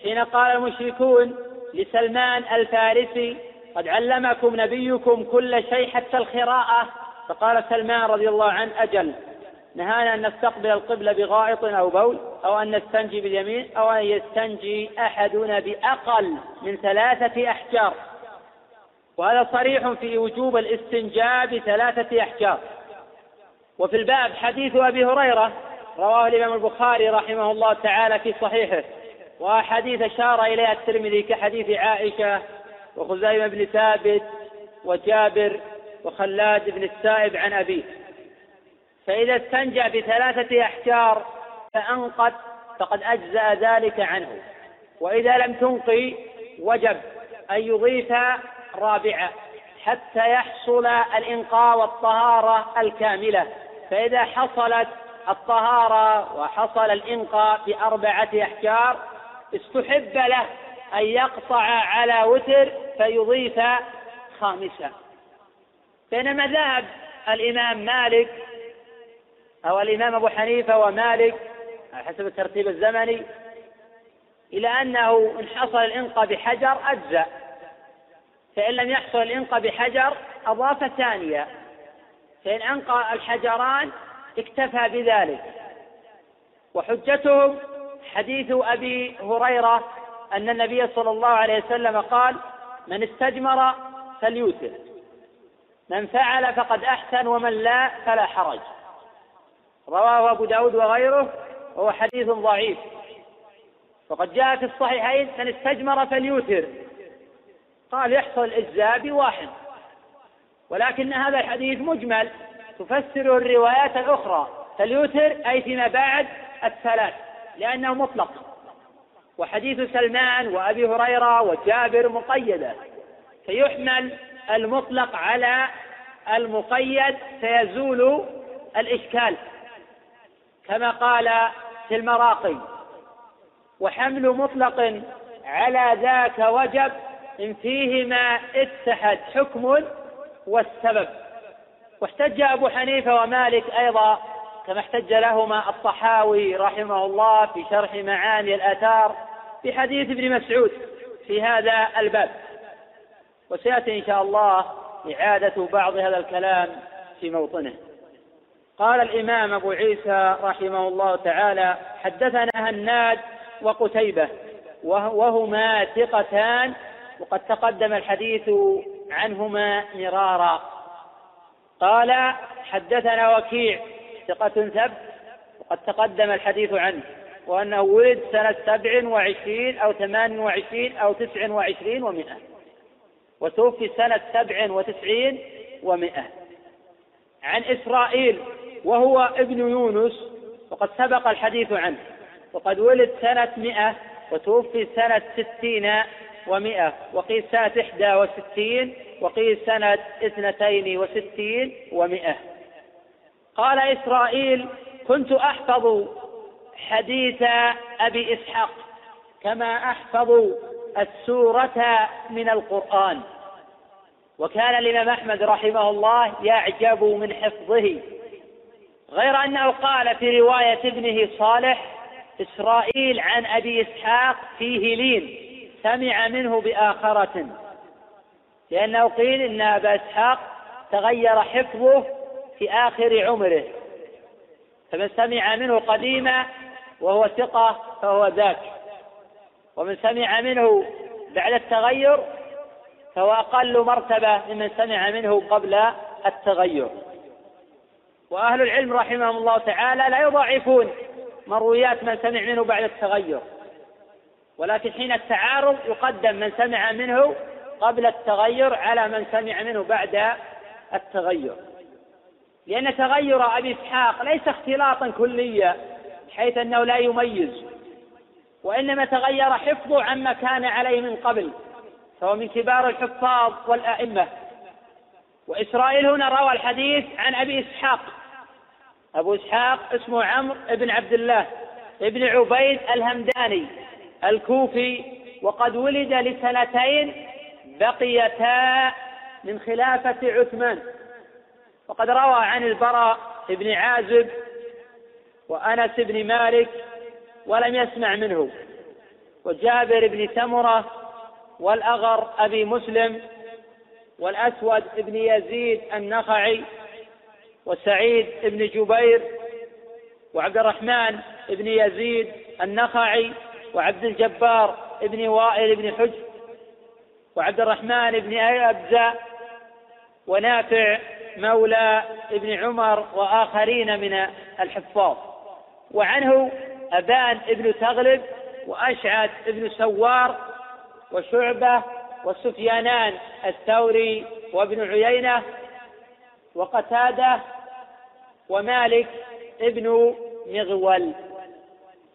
حين قال المشركون لسلمان الفارسي قد علمكم نبيكم كل شيء حتى القراءة فقال سلمان رضي الله عنه أجل نهانا أن نستقبل القبلة بغائط أو بول أو أن نستنجي باليمين أو أن يستنجي أحدنا بأقل من ثلاثة أحجار وهذا صريح في وجوب الاستنجاء بثلاثة أحجار وفي الباب حديث أبي هريرة رواه الإمام البخاري رحمه الله تعالى في صحيحه وأحاديث أشار إليها الترمذي كحديث عائشة وخزيمة بن ثابت وجابر وخلاد بن السائب عن أبيه فإذا استنجى بثلاثة أحجار فأنقذ فقد أجزأ ذلك عنه وإذا لم تنقي وجب أن يضيف رابعة حتى يحصل الإنقاء والطهارة الكاملة فإذا حصلت الطهارة وحصل الإنقاء بأربعة أحجار استحب له أن يقطع على وتر فيضيف خامسة بينما ذهب الإمام مالك أو الإمام أبو حنيفة ومالك على حسب الترتيب الزمني إلى أنه إن حصل الإنقى بحجر أجزأ فإن لم يحصل الإنقى بحجر أضاف ثانية فإن أنقى الحجران اكتفى بذلك وحجتهم حديث أبي هريرة أن النبي صلى الله عليه وسلم قال من استجمر فليوتر من فعل فقد أحسن ومن لا فلا حرج رواه أبو داود وغيره وهو حديث ضعيف وقد جاء في الصحيحين من استجمر فليوتر قال يحصل الإجزاء بواحد ولكن هذا الحديث مجمل تفسره الروايات الأخرى فليوتر أي فيما بعد الثلاث لأنه مطلق وحديث سلمان وأبي هريرة وجابر مقيدة فيحمل المطلق على المقيد فيزول الإشكال كما قال في المراقي وحمل مطلق على ذاك وجب إن فيهما اتحد حكم والسبب واحتج أبو حنيفة ومالك أيضا كما احتج لهما الطحاوي رحمه الله في شرح معاني الآثار في حديث ابن مسعود في هذا الباب وسيأتي إن شاء الله إعادة بعض هذا الكلام في موطنه قال الإمام أبو عيسى رحمه الله تعالى حدثنا هناد وقتيبة وهما ثقتان وقد تقدم الحديث عنهما مرارا قال حدثنا وكيع ثقة ثبت وقد تقدم الحديث عنه وأنه ولد سنة سبع وعشرين أو ثمان وعشرين أو تسع وعشرين ومئة وتوفي سنة سبع وتسعين ومئة عن إسرائيل وهو ابن يونس وقد سبق الحديث عنه وقد ولد سنة مئة وتوفي سنة ستين ومئة وقيل سنة إحدى وستين وقيل سنة اثنتين وستين ومئة قال إسرائيل كنت أحفظ حديث أبي إسحاق كما أحفظ السورة من القرآن وكان الإمام أحمد رحمه الله يعجب من حفظه غير أنه قال في رواية ابنه صالح إسرائيل عن أبي إسحاق فيه لين سمع منه بآخرة لأنه قيل إن أبا إسحاق تغير حفظه في آخر عمره فمن سمع منه قديما وهو ثقة فهو ذاك ومن سمع منه بعد التغير فهو أقل مرتبة ممن سمع منه قبل التغير وأهل العلم رحمهم الله تعالى لا يضاعفون مرويات من سمع منه بعد التغير ولكن حين التعارض يقدم من سمع منه قبل التغير على من سمع منه بعد التغير لأن تغير أبي إسحاق ليس اختلاطا كليا حيث أنه لا يميز وإنما تغير حفظه عما كان عليه من قبل فهو من كبار الحفاظ والأئمة وإسرائيل هنا روى الحديث عن أبي إسحاق أبو إسحاق اسمه عمرو بن عبد الله بن عبيد الهمداني الكوفي وقد ولد لسنتين بقيتا من خلافة عثمان وقد روى عن البراء بن عازب وأنس بن مالك ولم يسمع منه وجابر بن سمرة والأغر أبي مسلم والأسود بن يزيد النخعي وسعيد بن جبير وعبد الرحمن بن يزيد النخعي وعبد الجبار بن وائل بن حجر وعبد الرحمن بن أبزة ونافع مولى ابن عمر وآخرين من الحفاظ وعنه أبان ابن تغلب وأشعث ابن سوار وشعبة وسفيانان الثوري وابن عيينة وقتادة ومالك ابن مغول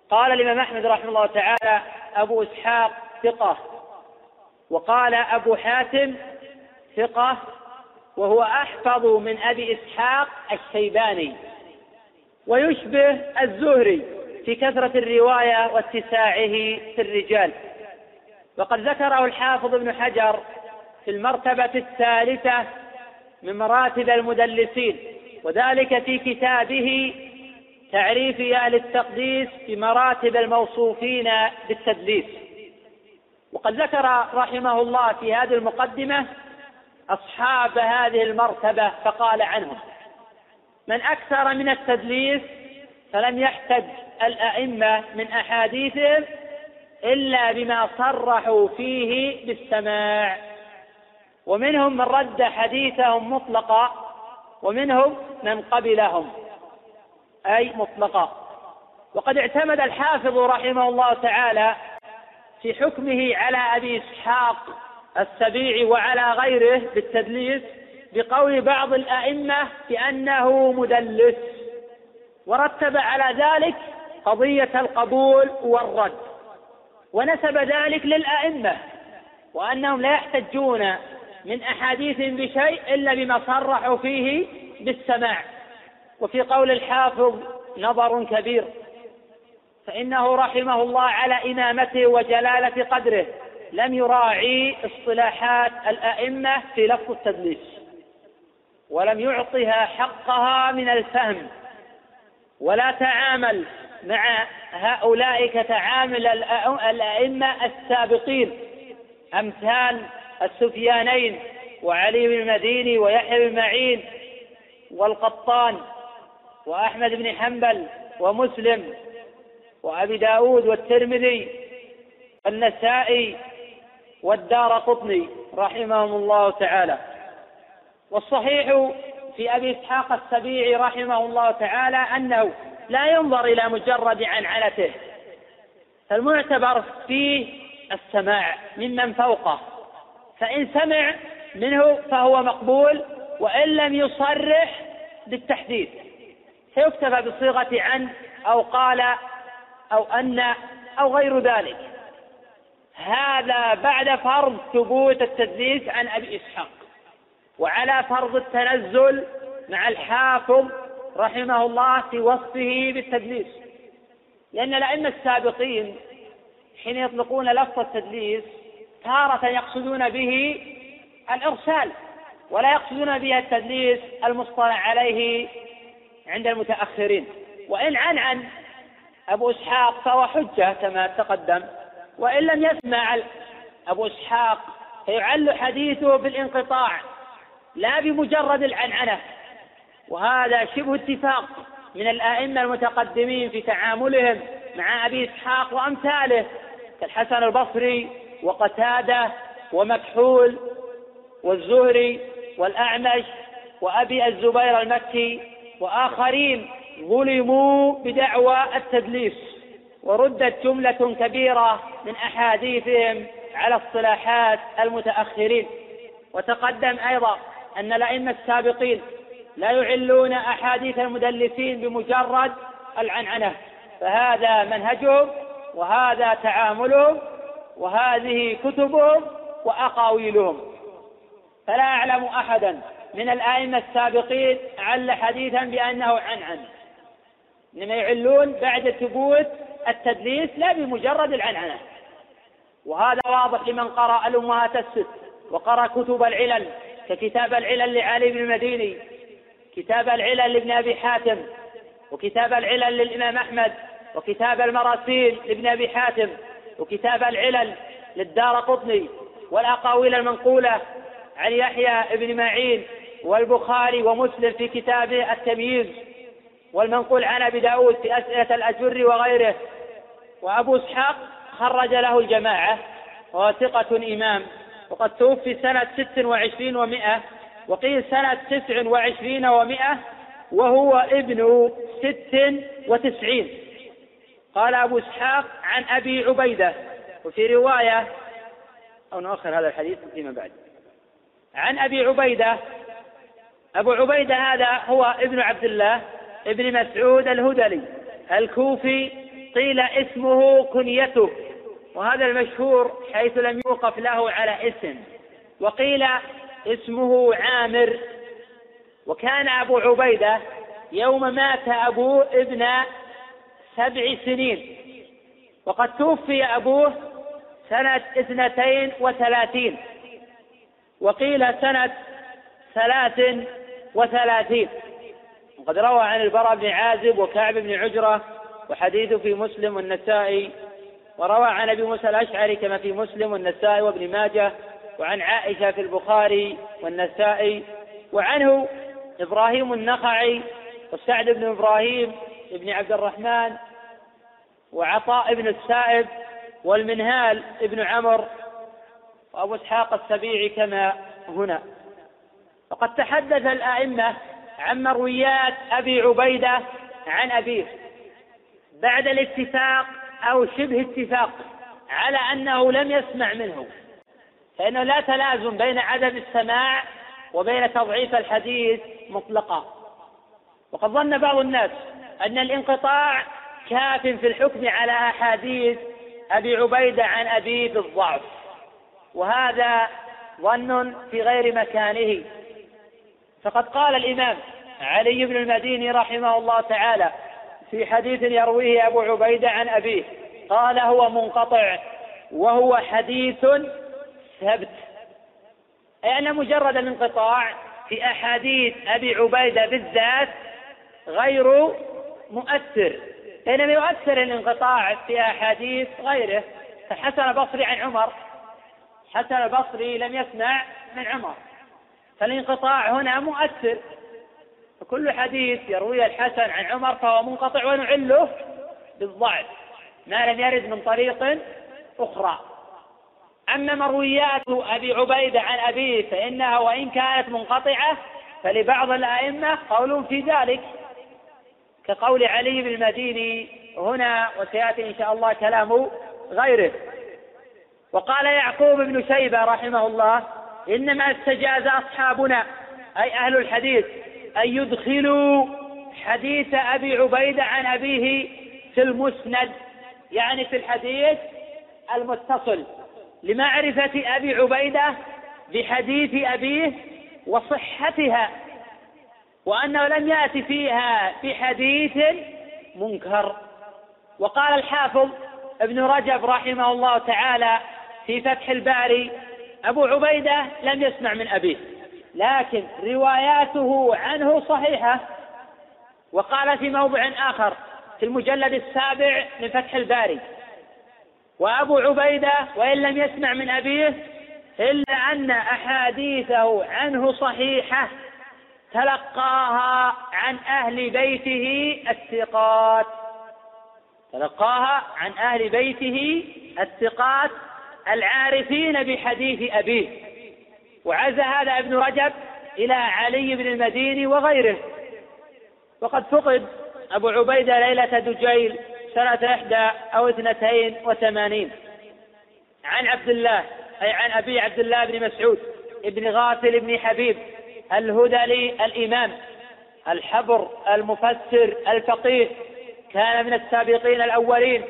قال الإمام أحمد رحمه الله تعالى أبو إسحاق ثقة وقال أبو حاتم ثقة وهو أحفظ من أبي إسحاق الشيباني ويشبه الزهري في كثرة الرواية واتساعه في الرجال وقد ذكره الحافظ ابن حجر في المرتبة الثالثة من مراتب المدلسين وذلك في كتابه تعريف اهل التقديس بمراتب الموصوفين بالتدليس وقد ذكر رحمه الله في هذه المقدمه اصحاب هذه المرتبه فقال عنهم من اكثر من التدليس فلم يحتج الائمه من احاديثهم الا بما صرحوا فيه بالسماع ومنهم من رد حديثهم مطلقا ومنهم من قبلهم أي مطلقا وقد اعتمد الحافظ رحمه الله تعالى في حكمه على أبي إسحاق السبيعي وعلى غيره بالتدليس بقول بعض الأئمة بأنه مدلس ورتب على ذلك قضية القبول والرد ونسب ذلك للأئمة وأنهم لا يحتجون من أحاديث بشيء إلا بما صرحوا فيه بالسماع وفي قول الحافظ نظر كبير فإنه رحمه الله على إمامته وجلالة قدره لم يراعي اصطلاحات الأئمة في لفظ التدليس ولم يعطها حقها من الفهم ولا تعامل مع هؤلاء كتعامل الأئمة السابقين أمثال السفيانين وعلي بن المديني ويحيى بن معين والقطان وأحمد بن حنبل ومسلم وأبي داود والترمذي والنسائي والدار قطني رحمهم الله تعالى والصحيح في أبي إسحاق السبيعي رحمه الله تعالى أنه لا ينظر إلى مجرد عنعنته فالمعتبر فيه السماع ممن فوقه فإن سمع منه فهو مقبول وإن لم يصرح بالتحديد فيكتفى بصيغة عن أو قال أو أن أو غير ذلك هذا بعد فرض ثبوت التدليس عن أبي إسحاق وعلى فرض التنزل مع الحافظ رحمه الله في وصفه بالتدليس لأن الأئمة السابقين حين يطلقون لفظ التدليس تارة يقصدون به الإرسال ولا يقصدون به التدليس المصطلح عليه عند المتأخرين وإن عن عن أبو إسحاق فهو حجة كما تقدم وإن لم يسمع أبو إسحاق فيعل حديثه بالانقطاع لا بمجرد العنعنة وهذا شبه اتفاق من الآئمة المتقدمين في تعاملهم مع أبي إسحاق وأمثاله كالحسن البصري وقتادة ومكحول والزهري والأعمش وأبي الزبير المكي وآخرين ظلموا بدعوى التدليس وردت جملة كبيرة من أحاديثهم على اصطلاحات المتأخرين وتقدم أيضا أن الأئمة السابقين لا يعلون أحاديث المدلسين بمجرد العنعنة فهذا منهجهم وهذا تعاملهم وهذه كتبهم وأقاويلهم فلا أعلم أحدا من الآئمة السابقين عل حديثا بأنه عن عن إنما يعلون بعد ثبوت التدليس لا بمجرد العنعنة وهذا واضح لمن قرأ الأمهات الست وقرأ كتب العلل ككتاب العلل لعلي بن المديني كتاب العلل لابن أبي حاتم وكتاب العلل للإمام أحمد وكتاب المراسيل لابن أبي حاتم وكتاب العلل للدار قطني والأقاويل المنقولة عن يحيى بن معين والبخاري ومسلم في كتابه التمييز والمنقول عن أبي داود في أسئلة الأجر وغيره وأبو إسحاق خرج له الجماعة وهو ثقة إمام وقد توفي سنة ست وعشرين ومائة وقيل سنة تسع وعشرين ومائة وهو ابن ست وتسعين قال أبو إسحاق عن أبي عبيدة وفي رواية أو نؤخر هذا الحديث فيما بعد عن أبي عبيدة أبو عبيدة هذا هو ابن عبد الله ابن مسعود الهذلي الكوفي قيل اسمه كنيته وهذا المشهور حيث لم يوقف له على اسم وقيل اسمه عامر وكان أبو عبيدة يوم مات أبوه ابن سبع سنين وقد توفي أبوه سنة اثنتين وثلاثين وقيل سنة ثلاث وثلاثين وقد روى عن البراء بن عازب وكعب بن عجرة وحديث في مسلم والنسائي وروى عن أبي موسى الأشعري كما في مسلم والنسائي وابن ماجه وعن عائشة في البخاري والنسائي وعنه إبراهيم النخعي وسعد بن إبراهيم بن عبد الرحمن وعطاء بن السائب والمنهال بن عمر وأبو إسحاق السبيعي كما هنا وقد تحدث الأئمة عن مرويات أبي عبيدة عن أبيه بعد الاتفاق أو شبه اتفاق على أنه لم يسمع منه فإنه لا تلازم بين عدم السماع وبين تضعيف الحديث مطلقا وقد ظن بعض الناس أن الانقطاع كاف في الحكم على أحاديث أبي عبيدة عن أبيه بالضعف وهذا ظن في غير مكانه فقد قال الإمام علي بن المديني رحمه الله تعالى في حديث يرويه أبو عبيدة عن أبيه قال هو منقطع وهو حديث ثبت أي أن مجرد الانقطاع في أحاديث أبي عبيدة بالذات غير مؤثر بينما يؤثر الانقطاع في أحاديث غيره فحسن البصري عن عمر حسن البصري لم يسمع من عمر فالانقطاع هنا مؤثر فكل حديث يروي الحسن عن عمر فهو منقطع ونعله بالضعف ما لم يرد من طريق أخرى أما مرويات أبي عبيدة عن أبيه فإنها وإن كانت منقطعة فلبعض الأئمة قول في ذلك كقول علي بن المديني هنا وسيأتي إن شاء الله كلام غيره وقال يعقوب بن شيبة رحمه الله إنما استجاز أصحابنا أي أهل الحديث أن يدخلوا حديث أبي عبيدة عن أبيه في المسند يعني في الحديث المتصل لمعرفة أبي عبيدة بحديث أبيه وصحتها وأنه لم يأتي فيها بحديث منكر وقال الحافظ ابن رجب رحمه الله تعالى في فتح الباري أبو عبيدة لم يسمع من أبيه لكن رواياته عنه صحيحة وقال في موضع آخر في المجلد السابع من فتح الباري وأبو عبيدة وإن لم يسمع من أبيه إلا أن أحاديثه عنه صحيحة تلقاها عن أهل بيته الثقات تلقاها عن أهل بيته الثقات العارفين بحديث أبيه وعزى هذا ابن رجب إلى علي بن المديني وغيره وقد فقد أبو عبيدة ليلة دجيل سنة إحدى أو اثنتين وثمانين عن عبد الله أي عن أبي عبد الله بن مسعود بن غافل بن حبيب الهدى الإمام الحبر المفسر الفقيه كان من السابقين الأولين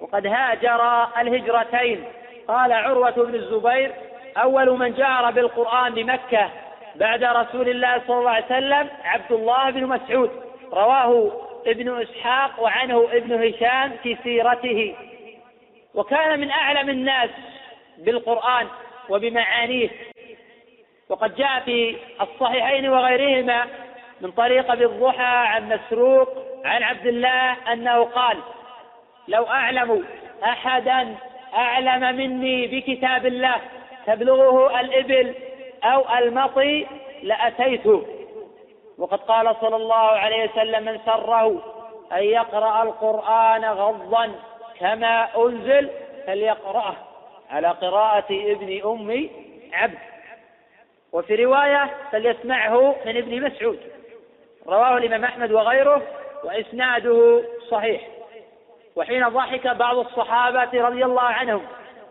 وقد هاجر الهجرتين قال عروة بن الزبير أول من جار بالقرآن بمكة بعد رسول الله صلى الله عليه وسلم عبد الله بن مسعود رواه ابن إسحاق وعنه ابن هشام في سيرته وكان من أعلم الناس بالقرآن وبمعانيه وقد جاء في الصحيحين وغيرهما من طريق ابي الضحى عن مسروق عن عبد الله انه قال لو اعلم احدا اعلم مني بكتاب الله تبلغه الابل او المطي لاتيته وقد قال صلى الله عليه وسلم من سره ان يقرا القران غضا كما انزل فليقراه على قراءه ابن ام عبد وفي رواية فليسمعه من ابن مسعود رواه الإمام أحمد وغيره وإسناده صحيح وحين ضحك بعض الصحابة رضي الله عنهم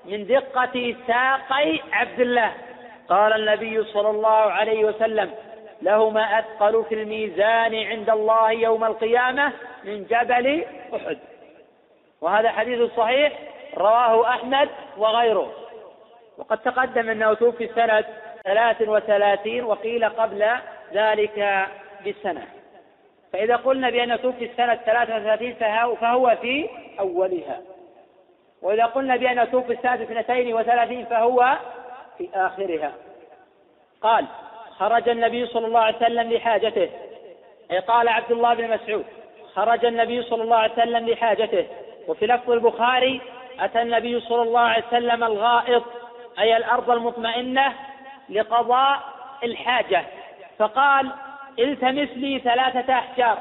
من دقة ساقي عبد الله قال النبي صلى الله عليه وسلم لهما أثقل في الميزان عند الله يوم القيامة من جبل أحد وهذا حديث صحيح رواه أحمد وغيره وقد تقدم أنه توفي سنة ثلاث وثلاثين وقيل قبل ذلك بسنة فإذا قلنا بأن توفي السنة ثلاثة وثلاثين فهو في أولها وإذا قلنا بأن توفي السنة اثنتين وثلاثين فهو في آخرها قال خرج النبي صلى الله عليه وسلم لحاجته أي قال عبد الله بن مسعود خرج النبي صلى الله عليه وسلم لحاجته وفي لفظ البخاري أتى النبي صلى الله عليه وسلم الغائط أي الأرض المطمئنة لقضاء الحاجة فقال التمس لي ثلاثة أحجار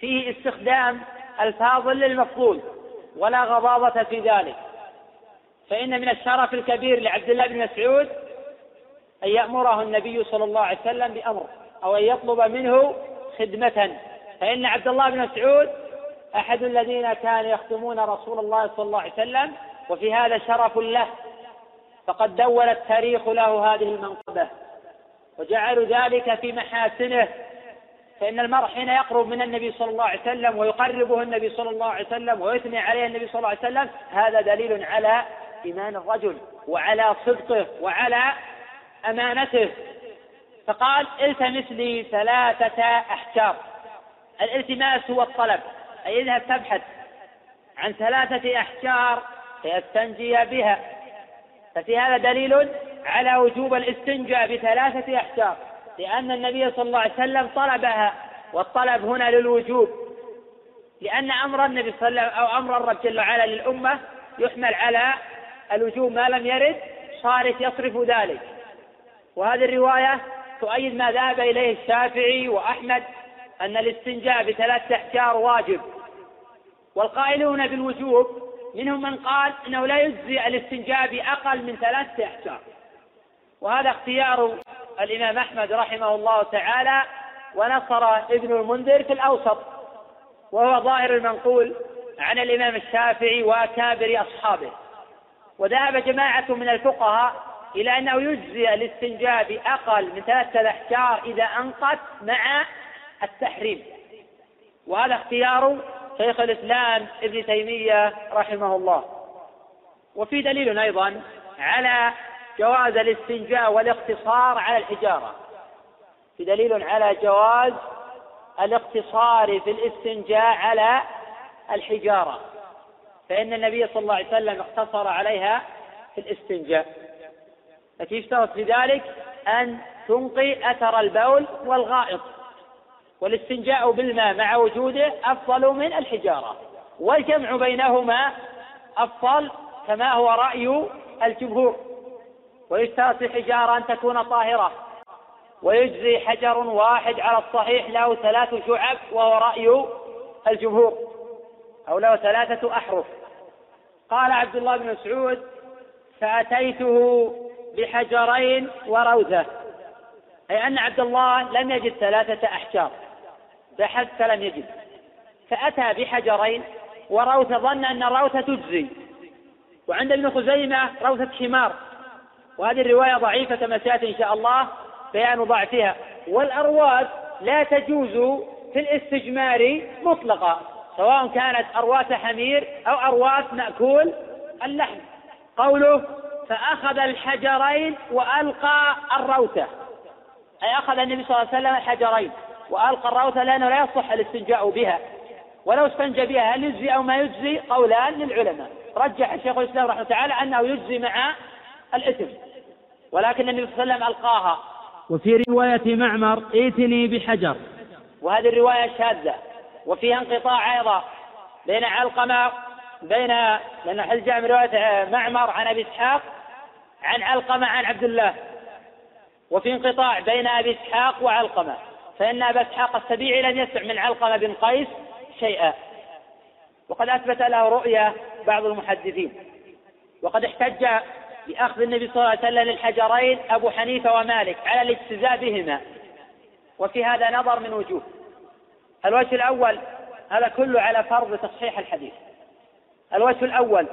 فيه استخدام الفاضل للمفضول ولا غضاضة في ذلك فإن من الشرف الكبير لعبد الله بن مسعود أن يأمره النبي صلى الله عليه وسلم بأمر أو أن يطلب منه خدمة فإن عبد الله بن مسعود أحد الذين كانوا يخدمون رسول الله صلى الله عليه وسلم وفي هذا شرف له فقد دون التاريخ له هذه المنقبة وجعلوا ذلك في محاسنه فإن المرء حين يقرب من النبي صلى الله عليه وسلم ويقربه النبي صلى الله عليه وسلم ويثني عليه النبي صلى الله عليه وسلم هذا دليل على إيمان الرجل وعلى صدقه وعلى أمانته فقال التمس لي ثلاثة أحجار الالتماس هو الطلب أي اذهب تبحث عن ثلاثة أحجار فيستنجي بها ففي هذا دليل على وجوب الاستنجاء بثلاثة أحجار لأن النبي صلى الله عليه وسلم طلبها والطلب هنا للوجوب لأن أمر النبي صلى الله عليه وسلم أو أمر الرب جل وعلا للأمة يحمل على الوجوب ما لم يرد صارف يصرف ذلك وهذه الرواية تؤيد ما ذهب إليه الشافعي وأحمد أن الاستنجاء بثلاثة أحجار واجب والقائلون بالوجوب منهم من قال أنه لا يجزي الاستنجاء بأقل من ثلاثة أحجار وهذا اختيار الإمام أحمد رحمه الله تعالى ونصر ابن المنذر في الأوسط وهو ظاهر المنقول عن الإمام الشافعي وأكابر أصحابه وذهب جماعة من الفقهاء إلى أنه يجزي الاستنجاء بأقل من ثلاثة أحجار إذا أنقت مع التحريم وهذا اختيار شيخ الإسلام ابن تيمية رحمه الله وفي دليل أيضا على جواز الاستنجاء والاقتصار على الحجارة في دليل على جواز الاقتصار في الاستنجاء على الحجارة فإن النبي صلى الله عليه وسلم اقتصر عليها في الاستنجاء التي يشترط في ذلك أن تنقي أثر البول والغائط والاستنجاء بالماء مع وجوده أفضل من الحجارة والجمع بينهما أفضل كما هو رأي الجمهور ويشترط الحجارة أن تكون طاهرة ويجزي حجر واحد على الصحيح له ثلاث شعب وهو رأي الجمهور أو له ثلاثة أحرف قال عبد الله بن مسعود فأتيته بحجرين وروزة أي أن عبد الله لم يجد ثلاثة أحجار بحث فلم يجد فأتى بحجرين وروثة ظن أن الروثة تجزي وعند ابن خزيمة روثة حمار وهذه الرواية ضعيفة كما سيأتي إن شاء الله بيان ضعفها والأرواث لا تجوز في الاستجمار مطلقا سواء كانت أرواث حمير أو أرواث مأكول اللحم قوله فأخذ الحجرين وألقى الروثة أي أخذ النبي صلى الله عليه وسلم الحجرين وألقى الرأوثة لأنه لا يصح الاستنجاء بها ولو استنجى بها هل يجزي أو ما يجزي قولان للعلماء رجح الشيخ الإسلام رحمه تعالى أنه يجزي مع الإثم ولكن النبي صلى الله عليه وسلم ألقاها
وفي رواية معمر ائتني بحجر
وهذه الرواية شاذة وفيها انقطاع أيضا بين علقمة بين لأن حديث جاء من رواية معمر عن أبي إسحاق عن علقمة عن عبد الله وفي انقطاع بين أبي إسحاق وعلقمة فإن أبا إسحاق السبيعي لم يسمع من علقمة بن قيس شيئا وقد أثبت له رؤيا بعض المحدثين وقد احتج بأخذ النبي صلى الله عليه وسلم للحجرين أبو حنيفة ومالك على الاجتزاء بهما وفي هذا نظر من وجوه الوجه الأول هذا كله على فرض تصحيح الحديث الوجه الأول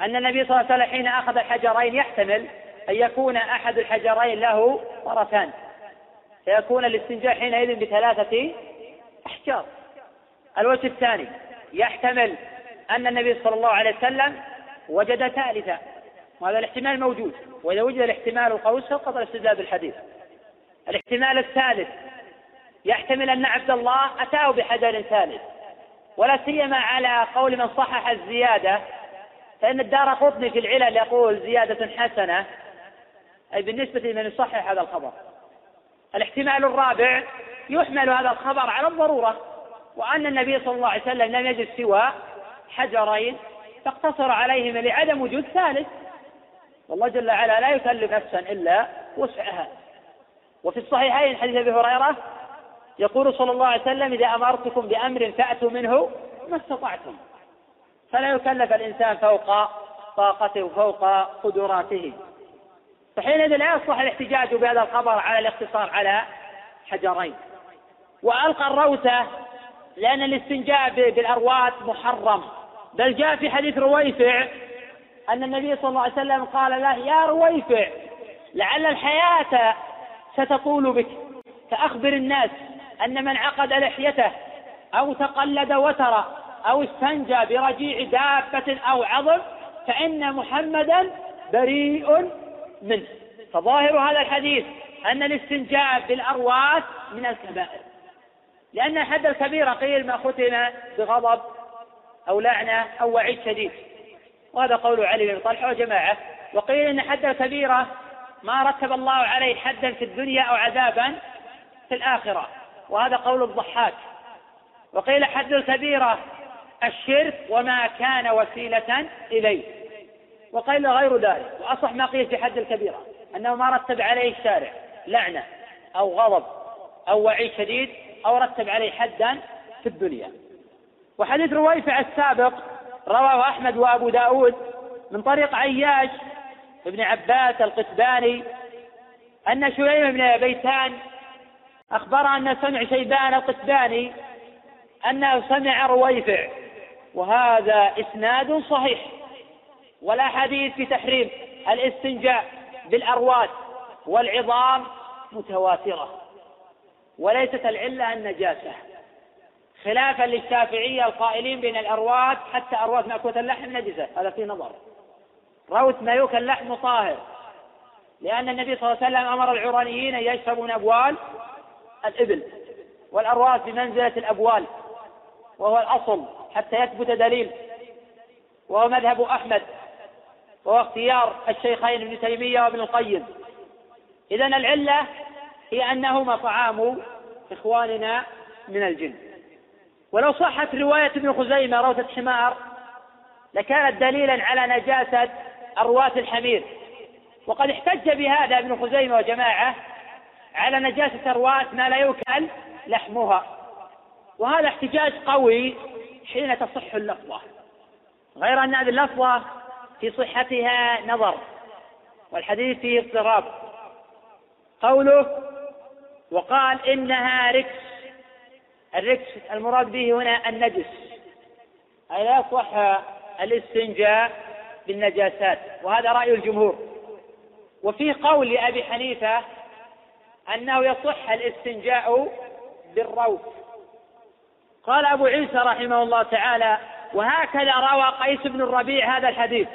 أن النبي صلى الله عليه وسلم حين أخذ الحجرين يحتمل أن يكون أحد الحجرين له طرفان فيكون الاستنجاء حينئذ بثلاثة أحجار الوجه الثاني يحتمل أن النبي صلى الله عليه وسلم وجد ثالثة وهذا الاحتمال موجود وإذا وجد الاحتمال القوي سقط الاستدلال بالحديث الاحتمال الثالث يحتمل أن عبد الله أتاه بحجر ثالث ولا سيما على قول من صحح الزيادة فإن الدار قطني في العلل يقول زيادة حسنة أي بالنسبة لمن يصحح هذا الخبر الاحتمال الرابع يحمل هذا الخبر على الضرورة وأن النبي صلى الله عليه وسلم لم يجد سوى حجرين فاقتصر عليهما لعدم وجود ثالث والله جل وعلا لا يكلف نفسا إلا وسعها وفي الصحيحين حديث أبي هريرة يقول صلى الله عليه وسلم إذا أمرتكم بأمر فأتوا منه ما استطعتم فلا يكلف الإنسان فوق طاقته فوق قدراته فحينئذ لا يصلح الاحتجاج بهذا الخبر على الاقتصار على حجرين وألقى الروثة لأن الاستنجاء بالأرواث محرم بل جاء في حديث رويفع أن النبي صلى الله عليه وسلم قال له يا رويفع لعل الحياة ستطول بك فأخبر الناس أن من عقد لحيته أو تقلد وتر أو استنجى برجيع دابة أو عظم فإن محمدا بريء منه فظاهر هذا الحديث أن الاستنجاء بالأرواس من الكبائر لأن حد الكبيرة قيل ما ختم بغضب أو لعنة أو وعيد شديد وهذا قول علي بن طلحة وجماعة وقيل أن حد الكبيرة ما رتب الله عليه حدا في الدنيا أو عذابا في الآخرة وهذا قول الضحاك وقيل حد الكبيرة الشرك وما كان وسيلة إليه وقيل غير ذلك وأصح ما قيل في حد الكبيرة أنه ما رتب عليه الشارع لعنة أو غضب أو وعيد شديد أو رتب عليه حدا في الدنيا وحديث رويفع السابق رواه أحمد وأبو داود من طريق عياش بن عباس القسباني أن شعيب بن بيتان أخبر أن سمع شيبان القسباني أنه سمع رويفع وهذا إسناد صحيح والأحاديث في تحريم الاستنجاء بالأرواد والعظام متواترة وليست العلة النجاسة خلافا للشافعية القائلين بأن الأرواد حتى أرواد مأكولة اللحم نجسة هذا في نظر روت ما يؤكل اللحم طاهر لأن النبي صلى الله عليه وسلم أمر العرانيين أن يشربوا من أبوال الإبل والأرواد بمنزلة الأبوال وهو الأصل حتى يثبت دليل وهو مذهب أحمد وهو اختيار الشيخين ابن تيمية وابن القيم إذا العلة هي أنهما طعام إخواننا من الجن ولو صحت رواية ابن خزيمة روتة حمار لكانت دليلا على نجاسة الرواة الحمير وقد احتج بهذا ابن خزيمة وجماعة على نجاسة الرواة ما لا يؤكل لحمها وهذا احتجاج قوي حين تصح اللفظة غير أن هذه اللفظة في صحتها نظر والحديث فيه اضطراب قوله وقال إنها ركس الركس المراد به هنا النجس أي لا يصح الاستنجاء بالنجاسات وهذا رأي الجمهور وفي قول لأبي حنيفة أنه يصح الاستنجاء بالروث قال أبو عيسى رحمه الله تعالى وهكذا روى قيس بن الربيع هذا الحديث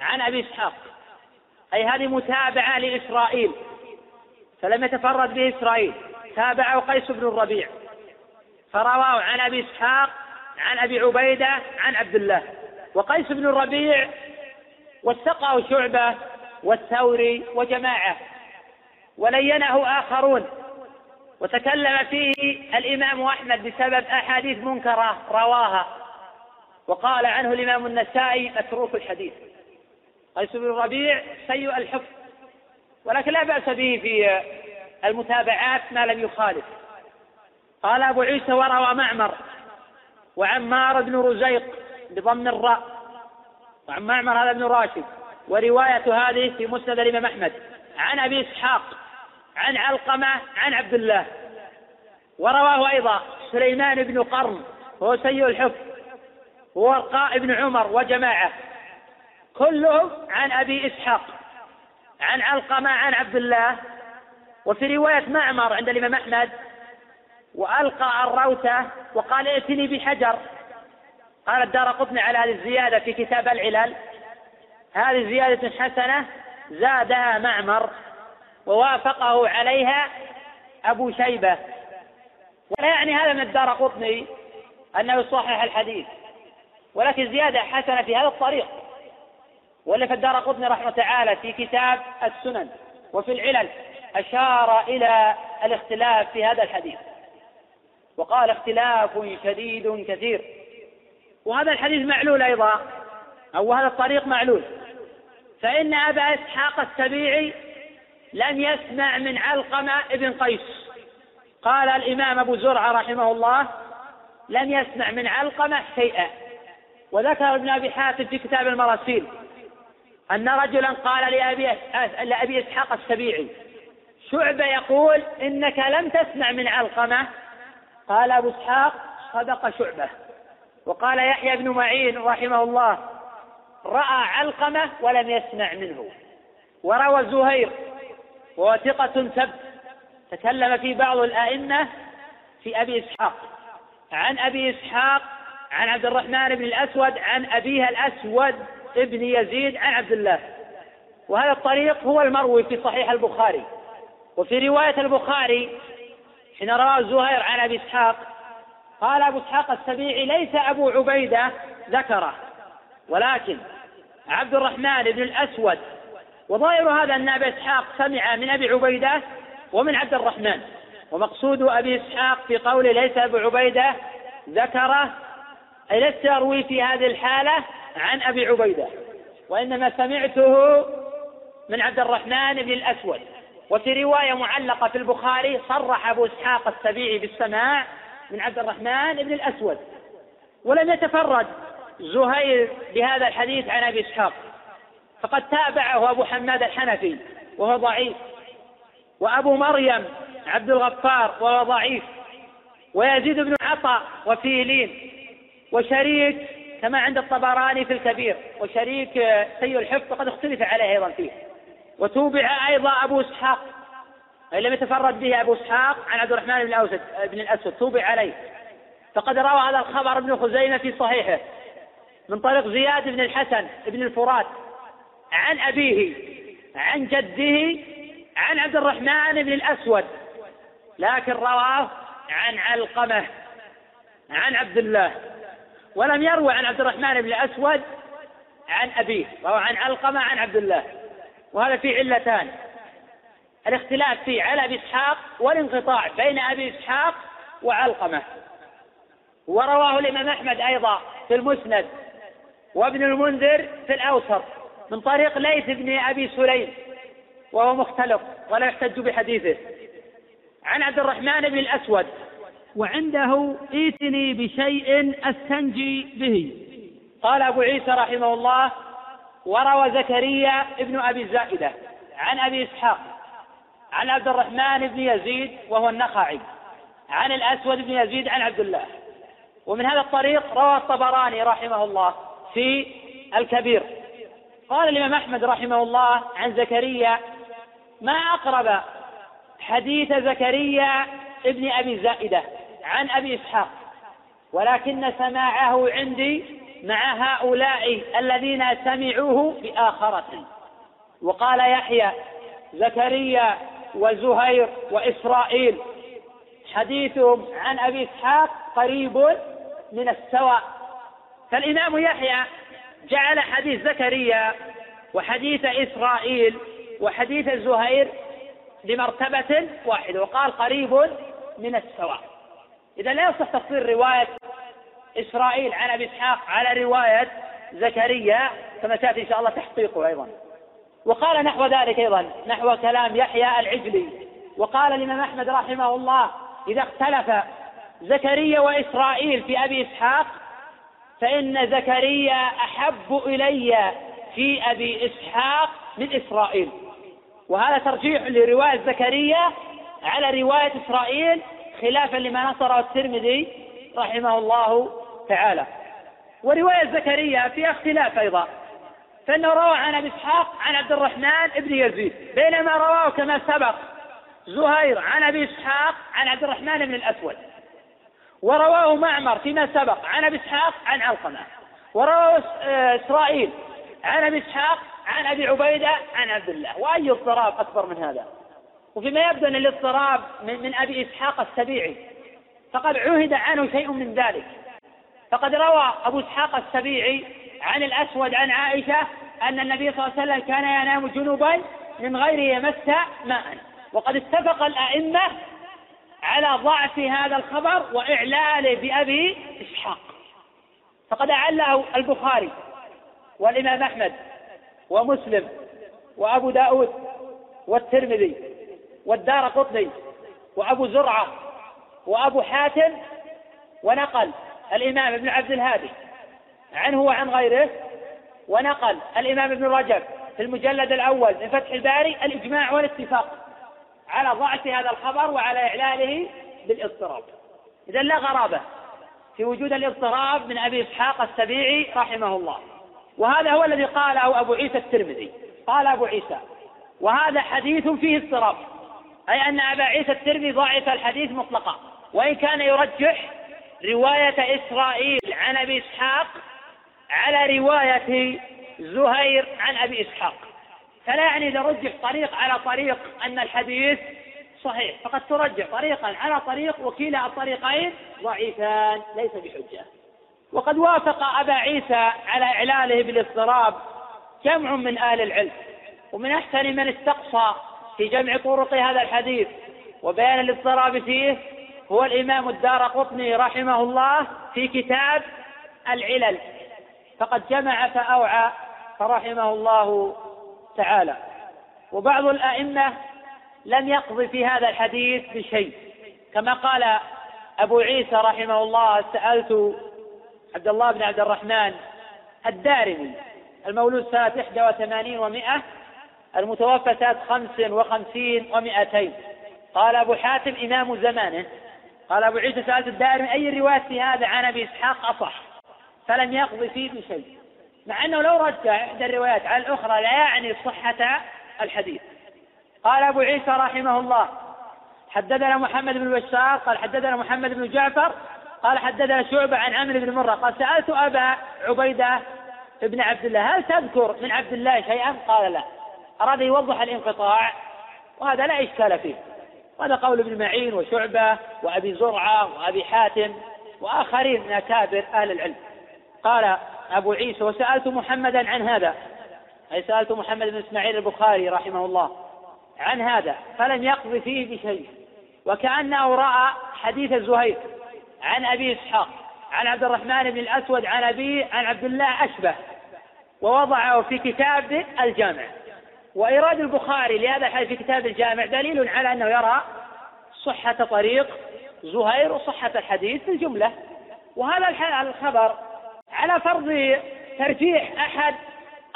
عن أبي إسحاق أي هذه متابعة لإسرائيل فلم يتفرد به إسرائيل تابعه قيس بن الربيع فرواه عن أبي إسحاق عن أبي عبيدة عن عبد الله وقيس بن الربيع وثقه شعبة والثوري وجماعة ولينه آخرون وتكلم فيه الإمام أحمد بسبب أحاديث منكرة رواها وقال عنه الإمام النسائي متروك الحديث قيس بن الربيع سيء الحفظ ولكن لا بأس به في المتابعات ما لم يخالف قال أبو عيسى وروى معمر وعمار بن رزيق بضم الراء وعن معمر هذا بن راشد ورواية هذه في مسند الإمام أحمد عن أبي إسحاق عن علقمة عن عبد الله ورواه أيضا سليمان بن قرن وهو سيء الحفظ وورقاء بن عمر وجماعة كلهم عن أبي إسحاق عن علقمة عن عبد الله وفي رواية معمر عند الإمام أحمد وألقى الروثة وقال ائتني بحجر قال الدار قطني على هذه الزيادة في كتاب العلل هذه زيادة حسنة زادها معمر ووافقه عليها أبو شيبة ولا يعني هذا من الدار قطني أنه يصحح الحديث ولكن زيادة حسنة في هذا الطريق ولا الدار قطني رحمه تعالى في كتاب السنن وفي العلل أشار إلى الاختلاف في هذا الحديث وقال اختلاف شديد كثير وهذا الحديث معلول أيضا أو هذا الطريق معلول فإن أبا إسحاق السبيعي لم يسمع من علقمة ابن قيس قال الإمام أبو زرعة رحمه الله لم يسمع من علقمة شيئا وذكر ابن أبي حاتم في كتاب المراسيل أن رجلا قال لأبي لأبي إسحاق السبيعي شعبة يقول إنك لم تسمع من علقمة قال أبو إسحاق صدق شعبة وقال يحيى بن معين رحمه الله رأى علقمة ولم يسمع منه وروى زهير وثقة ثبت تكلم في بعض الأئمة في أبي إسحاق عن أبي إسحاق عن عبد الرحمن بن الأسود عن أبيها الأسود ابن يزيد عن عبد الله وهذا الطريق هو المروي في صحيح البخاري وفي رواية البخاري حين رواه زهير عن أبي إسحاق قال أبو إسحاق السبيعي ليس أبو عبيدة ذكره ولكن عبد الرحمن بن الأسود وظاهر هذا أن أبي إسحاق سمع من أبي عبيدة ومن عبد الرحمن ومقصود أبي إسحاق في قوله ليس أبو عبيدة ذكره أي يروي في هذه الحالة عن أبي عبيدة وإنما سمعته من عبد الرحمن بن الأسود وفي رواية معلقة في البخاري صرح أبو إسحاق السبيعي بالسماع من عبد الرحمن بن الأسود ولم يتفرد زهير بهذا الحديث عن أبي إسحاق فقد تابعه أبو حماد الحنفي وهو ضعيف وأبو مريم عبد الغفار وهو ضعيف ويزيد بن عطاء وفيلين وشريك كما عند الطبراني في الكبير وشريك سيء الحفظ قد اختلف عليه أيضا فيه وتوبع أيضا أبو إسحاق أي لم يتفرد به أبو إسحاق عن عبد الرحمن بن الاسود بن الأسود توبع عليه فقد روى هذا الخبر ابن خزيمة في صحيحه من طريق زياد بن الحسن بن الفرات عن أبيه عن جده عن عبد الرحمن بن الأسود لكن رواه عن علقمة عن عبد الله ولم يروي عن عبد الرحمن بن الأسود عن أبيه وهو عن علقمة عن عبد الله وهذا فيه علتان الاختلاف فيه على أبي إسحاق والانقطاع بين أبي إسحاق وعلقمة ورواه الإمام أحمد أيضا في المسند وابن المنذر في الأوسط من طريق ليث بن أبي سليم وهو مختلف ولا يحتج بحديثه عن عبد الرحمن بن الأسود
وعنده ائتني بشيء استنجي به
قال أبو عيسى رحمه الله وروى زكريا ابن أبي زائدة عن أبي إسحاق عن عبد الرحمن بن يزيد وهو النخعي عن الأسود بن يزيد عن عبد الله ومن هذا الطريق روى الطبراني رحمه الله في الكبير قال الإمام أحمد رحمه الله عن زكريا ما أقرب حديث زكريا ابن أبي زائدة عن أبي إسحاق ولكن سماعه عندي مع هؤلاء الذين سمعوه بآخرة وقال يحيى زكريا وزهير وإسرائيل حديثهم عن أبي إسحاق قريب من السواء فالإمام يحيى جعل حديث زكريا وحديث إسرائيل وحديث زهير لمرتبة واحدة وقال قريب من السواء إذا لا يصح تفصيل رواية إسرائيل عن أبي إسحاق على رواية زكريا كما سيأتي إن شاء الله تحقيقه أيضا وقال نحو ذلك أيضا نحو كلام يحيى العجلي وقال الإمام أحمد رحمه الله إذا اختلف زكريا وإسرائيل في أبي إسحاق فإن زكريا أحب إلي في أبي إسحاق من إسرائيل وهذا ترجيح لرواية زكريا على رواية إسرائيل خلافا لما نصره الترمذي رحمه الله تعالى ورواية زكريا فيها اختلاف أيضا فإنه روى عن أبي إسحاق عن عبد الرحمن بن يزيد بينما رواه كما سبق زهير عن أبي إسحاق عن عبد الرحمن بن الأسود ورواه معمر فيما سبق عن أبي إسحاق عن علقمة ورواه آه، إسرائيل عن أبي إسحاق عن أبي عبيدة عن عبد الله وأي اضطراب أكبر من هذا وفيما يبدو أن الاضطراب من أبي إسحاق السبيعي فقد عهد عنه شيء من ذلك فقد روى أبو إسحاق السبيعي عن الأسود عن عائشة أن النبي صلى الله عليه وسلم كان ينام جنوبا من غير يمس ماء وقد اتفق الأئمة على ضعف هذا الخبر وإعلاله بأبي إسحاق فقد أعله البخاري والإمام أحمد ومسلم وأبو داود والترمذي والدار قطني وأبو زرعة وأبو حاتم ونقل الإمام ابن عبد الهادي عنه وعن غيره ونقل الإمام ابن رجب في المجلد الأول من فتح الباري الإجماع والاتفاق على ضعف هذا الخبر وعلى إعلاله بالاضطراب إذا لا غرابة في وجود الاضطراب من أبي إسحاق السبيعي رحمه الله وهذا هو الذي قاله أبو عيسى الترمذي قال أبو عيسى وهذا حديث فيه اضطراب أي أن أبا عيسى الترمذي ضعف الحديث مطلقا وإن كان يرجح رواية إسرائيل عن أبي إسحاق على رواية زهير عن أبي إسحاق فلا يعني إذا رجح طريق على طريق أن الحديث صحيح فقد ترجح طريقا على طريق وكلا الطريقين ضعيفان ليس بحجة وقد وافق أبا عيسى على إعلانه بالاضطراب جمع من أهل العلم ومن أحسن من استقصى في جمع طرق هذا الحديث وبيان الاضطراب فيه هو الإمام الدار قطني رحمه الله في كتاب العلل فقد جمع فأوعى فرحمه الله تعالى وبعض الأئمة لم يقضي في هذا الحديث بشيء كما قال أبو عيسى رحمه الله سألت عبد الله بن عبد الرحمن الدارمي المولود سنة 81 و100 المتوفى سنة خمس وخمسين ومئتين قال أبو حاتم إمام زمانه قال أبو عيسى سألت الدائر من أي الرواية في هذا عن أبي إسحاق أصح فلم يقضي فيه بشيء مع أنه لو رجع إحدى الروايات على الأخرى لا يعني صحة الحديث قال أبو عيسى رحمه الله حددنا محمد بن بشار قال حددنا محمد بن جعفر قال حددنا شعبة عن عمرو بن مرة قال سألت أبا عبيدة بن عبد الله هل تذكر من عبد الله شيئا قال لا أراد يوضح الانقطاع وهذا لا إشكال فيه وهذا قول ابن معين وشعبة وأبي زرعة وأبي حاتم وآخرين من أكابر أهل العلم قال أبو عيسى وسألت محمدا عن هذا أي سألت محمد بن إسماعيل البخاري رحمه الله عن هذا فلم يقض فيه بشيء وكأنه رأى حديث زهير عن أبي إسحاق عن عبد الرحمن بن الأسود عن أبي عن عبد الله أشبه ووضعه في كتاب الجامع وإيراد البخاري لهذا الحديث في كتاب الجامع دليل على أنه يرى صحة طريق زهير وصحة الحديث في الجملة وهذا الخبر على فرض ترجيح أحد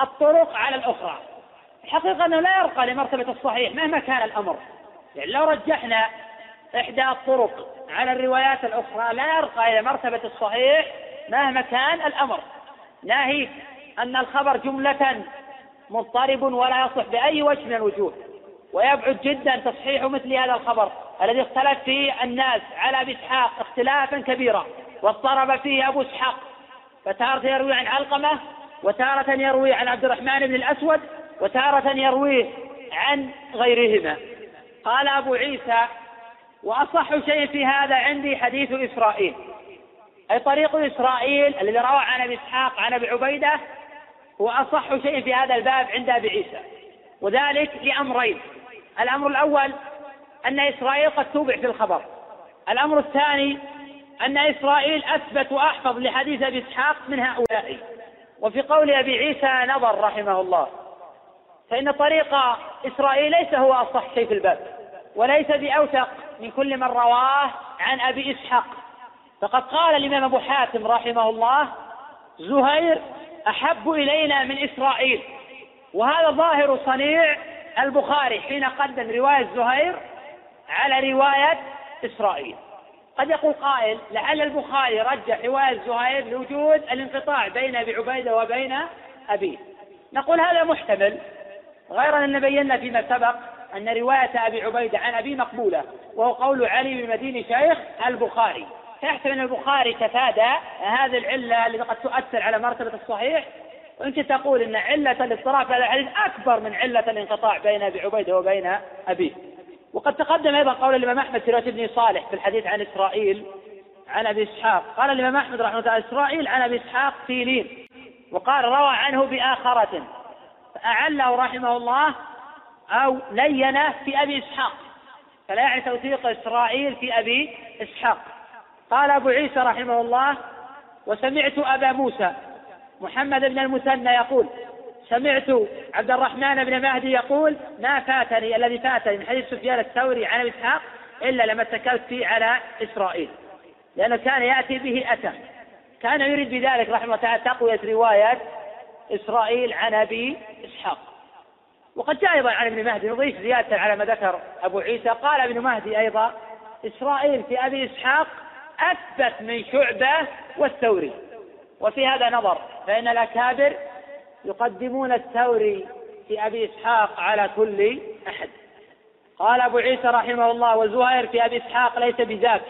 الطرق على الأخرى الحقيقة أنه لا يرقى لمرتبة الصحيح مهما كان الأمر يعني لو رجحنا إحدى الطرق على الروايات الأخرى لا يرقى إلى مرتبة الصحيح مهما كان الأمر ناهيك أن الخبر جملة مضطرب ولا يصلح بأي وجه من الوجوه ويبعد جدا تصحيح مثل هذا الخبر الذي اختلف فيه الناس على أبي إسحاق اختلافا كبيرا واضطرب فيه أبو إسحاق فتارة يروي عن علقمة وتارة يروي عن عبد الرحمن بن الأسود وتارة يرويه عن غيرهما قال أبو عيسى وأصح شيء في هذا عندي حديث إسرائيل أي طريق إسرائيل الذي روى عن أبي إسحاق عن أبي عبيدة وأصح شيء في هذا الباب عند أبي عيسى وذلك لأمرين الأمر الأول أن إسرائيل قد توبع في الخبر الأمر الثاني أن إسرائيل أثبت وأحفظ لحديث أبي إسحاق من هؤلاء وفي قول أبي عيسى نظر رحمه الله فإن طريق إسرائيل ليس هو أصح شيء في الباب وليس بأوثق من كل من رواه عن أبي إسحاق فقد قال الإمام أبو حاتم رحمه الله زهير أحب إلينا من إسرائيل وهذا ظاهر صنيع البخاري حين قدم رواية زهير على رواية إسرائيل قد يقول قائل لعل البخاري رجح رواية زهير لوجود الانقطاع بين أبي عبيدة وبين أبيه نقول هذا محتمل غير أن بينا فيما سبق أن رواية أبي عبيدة عن أبي مقبولة وهو قول علي بن مدين شيخ البخاري فيحسب أن البخاري تفادى هذه العلة التي قد تؤثر على مرتبة الصحيح وانت تقول أن علة الاضطراب على الحديث أكبر من علة الانقطاع بين أبي عبيدة وبين أبيه وقد تقدم أيضا قول الإمام أحمد في رواية ابن صالح في الحديث عن إسرائيل عن أبي إسحاق قال الإمام أحمد رحمه الله إسرائيل عن أبي إسحاق في لين وقال روى عنه بآخرة فأعله رحمه الله أو لينه في أبي إسحاق فلا يعني توثيق إسرائيل في أبي إسحاق قال أبو عيسى رحمه الله وسمعت أبا موسى محمد بن المثنى يقول سمعت عبد الرحمن بن مهدي يقول ما فاتني الذي فاتني من حديث سفيان الثوري عن اسحاق الا لما اتكلت فيه على اسرائيل لانه كان ياتي به اتى كان يريد بذلك رحمه الله تعالى تقويه روايه اسرائيل عن ابي اسحاق وقد جاء ايضا عن ابن مهدي نضيف زياده على ما ذكر ابو عيسى قال ابن مهدي ايضا اسرائيل في ابي اسحاق أثبت من شعبة والثوري وفي هذا نظر فإن الأكابر يقدمون الثوري في أبي إسحاق على كل أحد قال أبو عيسى رحمه الله وزهير في أبي إسحاق ليس بذاك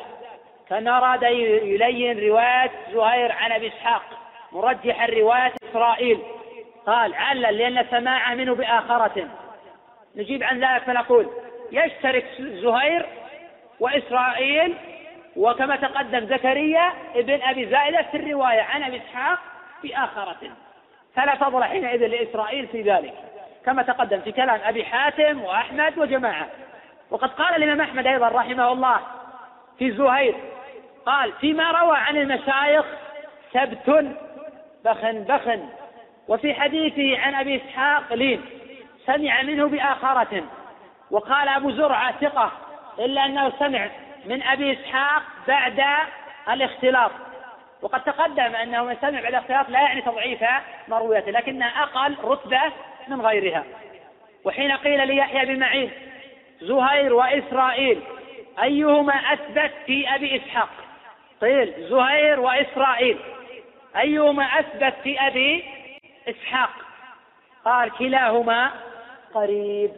كان أراد يلين رواية زهير عن أبي إسحاق مرجح الرواية إسرائيل قال علل لأن سماعه منه بآخرة نجيب عن ذلك فنقول يشترك زهير وإسرائيل وكما تقدم زكريا ابن أبي زائدة في الرواية عن أبي إسحاق في آخرته فلا فضل حينئذ لإسرائيل في ذلك كما تقدم في كلام أبي حاتم وأحمد وجماعة وقد قال الإمام أحمد أيضا رحمه الله في زهير قال فيما روى عن المشايخ سبت بخن بخن وفي حديثه عن أبي إسحاق لين سمع منه بآخرة وقال أبو زرعة ثقة إلا أنه سمع من أبي إسحاق بعد الاختلاط وقد تقدم أنه من سمع بعد الاختلاط لا يعني تضعيف مرويته لكنها أقل رتبة من غيرها وحين قيل ليحيى بن معين زهير وإسرائيل أيهما أثبت في أبي إسحاق قيل زهير وإسرائيل أيهما أثبت في أبي إسحاق قال كلاهما قريب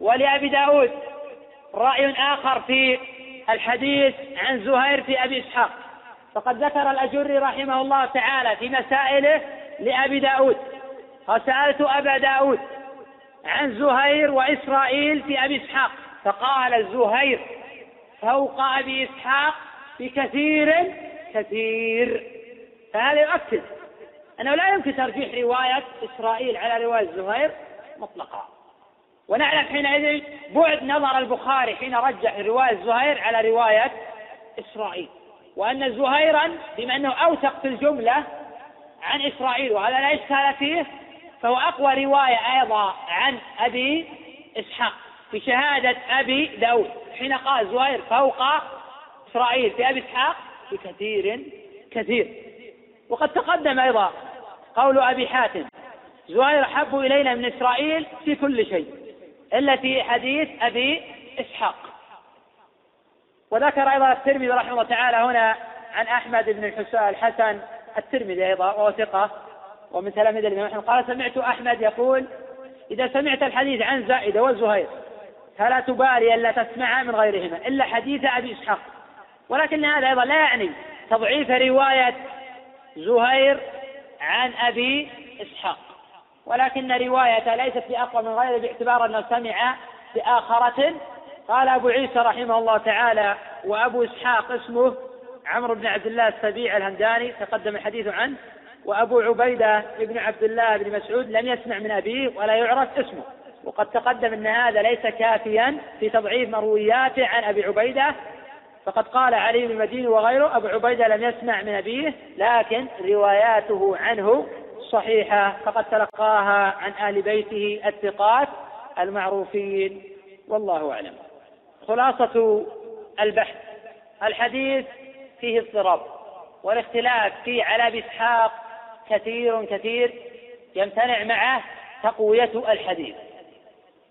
ولأبي داود رأي آخر في الحديث عن زهير في أبي إسحاق فقد ذكر الأجري رحمه الله تعالى في مسائله لأبي داود فسألت أبا داود عن زهير وإسرائيل في أبي إسحاق فقال زهير فوق أبي إسحاق بكثير كثير فهذا يؤكد أنه لا يمكن ترجيح رواية إسرائيل على رواية زهير مطلقا ونعلم حينئذ بعد نظر البخاري حين رجح رواية زهير على رواية إسرائيل وأن زهيرا بما أنه أوثق في الجملة عن إسرائيل وهذا لا إشكال فيه فهو أقوى رواية أيضا عن أبي إسحاق في شهادة أبي داود حين قال زهير فوق إسرائيل في أبي إسحاق بكثير كثير وقد تقدم أيضا قول أبي حاتم زهير أحب إلينا من إسرائيل في كل شيء إلا في حديث أبي إسحاق وذكر أيضا الترمذي رحمه الله تعالى هنا عن أحمد بن الحسن الترمذي أيضا وهو ثقة ومن تلاميذ الإمام أحمد قال سمعت أحمد يقول إذا سمعت الحديث عن زائدة والزهير فلا تبالي ألا تسمع من غيرهما إلا حديث أبي إسحاق ولكن هذا أيضا لا يعني تضعيف رواية زهير عن أبي إسحاق ولكن روايته ليست بأقوى من غيره باعتبار أنه سمع بآخرة قال أبو عيسى رحمه الله تعالى وأبو إسحاق اسمه عمرو بن عبد الله السبيع الهمداني تقدم الحديث عنه وأبو عبيدة بن عبد الله بن مسعود لم يسمع من أبيه ولا يعرف اسمه وقد تقدم أن هذا ليس كافيا في تضعيف مروياته عن أبي عبيدة فقد قال علي بن المدين وغيره أبو عبيدة لم يسمع من أبيه لكن رواياته عنه صحيحة فقد تلقاها عن آل بيته الثقات المعروفين والله أعلم خلاصة البحث الحديث فيه اضطراب والاختلاف فيه على إسحاق كثير كثير يمتنع معه تقوية الحديث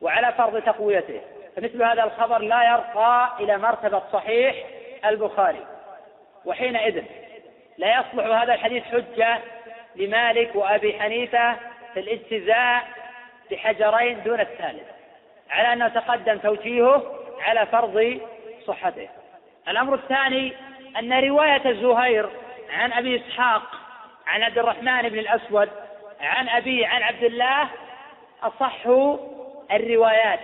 وعلى فرض تقويته فمثل هذا الخبر لا يرقى إلى مرتبة صحيح البخاري وحينئذ لا يصلح هذا الحديث حجة لمالك وأبي حنيفة في الاجتزاء بحجرين دون الثالث على أنه تقدم توجيهه على فرض صحته الأمر الثاني أن رواية زهير عن أبي إسحاق عن عبد الرحمن بن الأسود عن أبي عن عبد الله أصح الروايات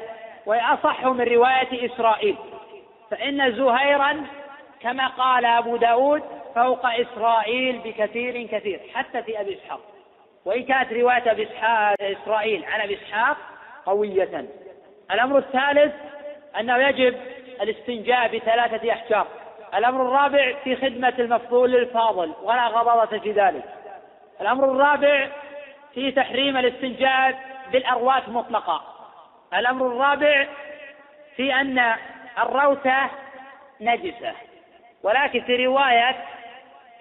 وهي اصح من رواية إسرائيل فإن زهيرا كما قال أبو داود فوق إسرائيل بكثير كثير حتى في أبي إسحاق وإن كانت رواية أبي إسحاق إسرائيل عن أبي إسحاق قوية الأمر الثالث أنه يجب الاستنجاء بثلاثة أحجار الأمر الرابع في خدمة المفضول للفاضل ولا غضاضة في ذلك الأمر الرابع في تحريم الاستنجاء بالأرواث مطلقة الأمر الرابع في أن الروثة نجسة ولكن في رواية